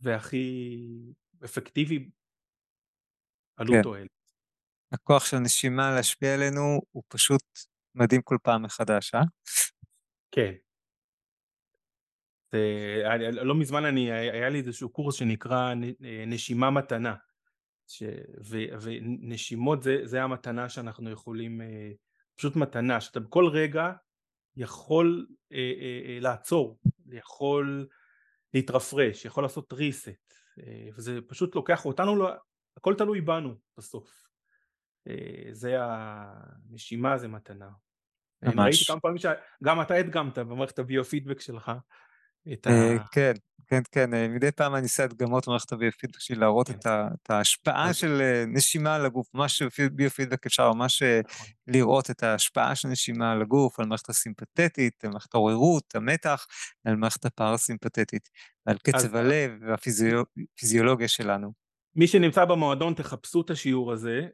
והכי אפקטיבי עלות כן. תועלת. הכוח של הנשימה להשפיע עלינו הוא פשוט מדהים כל פעם מחדש, אה? כן. זה, לא מזמן אני, היה לי איזשהו קורס שנקרא נשימה מתנה. ש, ו, ונשימות זה, זה המתנה שאנחנו יכולים, אה, פשוט מתנה, שאתה בכל רגע יכול אה, אה, אה, לעצור, יכול להתרפרש, יכול לעשות reset, אה, וזה פשוט לוקח אותנו, הכל תלוי בנו בסוף. אה, זה הנשימה, זה מתנה. ממש. ראיתי כמה פעמים שגם אתה הדגמת במערכת הביו-פידבק שלך. את ה... אה, כן, כן, כן, אה, מדי פעם אני עושה הדגמות במערכת הביו-פידבק בשביל להראות כן. את ההשפעה. של אה, נשימה על הגוף, ממש ביו-פידבק אפשר ממש נכון. לראות את ההשפעה של נשימה על הגוף, על מערכת הסימפתטית, על מערכת העוררות, המתח, על מערכת הפרסימפתטית, על קצב הלב והפיזיולוגיה שלנו. מי שנמצא במועדון תחפשו את השיעור הזה,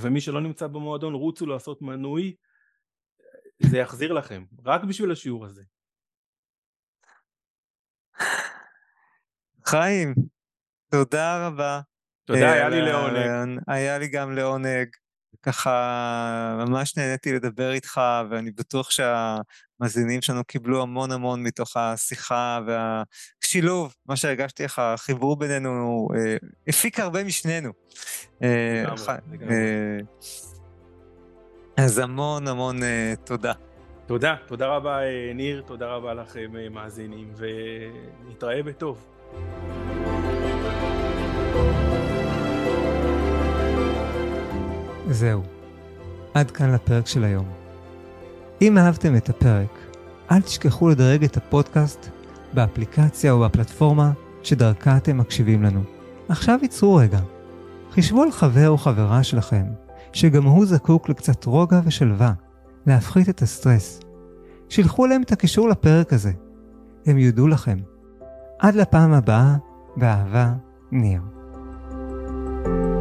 ומי שלא נמצא במועדון רוצו לעשות מנוי, זה יחזיר לכם, רק בשביל השיעור הזה. חיים, תודה רבה. תודה, היה לי לעונג. היה לי גם לעונג. ככה ממש נהניתי לדבר איתך, ואני בטוח שהמאזינים שלנו קיבלו המון המון מתוך השיחה שילוב, מה שהרגשתי לך, החיבור בינינו אה, הפיק הרבה משנינו. אה, אה, אז המון המון אה, תודה. תודה, תודה רבה אה, ניר, תודה רבה לכם אה, מאזינים, ונתראה בטוב. זהו, עד כאן לפרק של היום. אם אהבתם את הפרק, אל תשכחו לדרג את הפודקאסט באפליקציה או בפלטפורמה שדרכה אתם מקשיבים לנו. עכשיו ייצרו רגע. חישבו על חבר או חברה שלכם, שגם הוא זקוק לקצת רוגע ושלווה, להפחית את הסטרס. שילחו להם את הקישור לפרק הזה. הם יודו לכם. עד לפעם הבאה, באהבה, ניר. thank you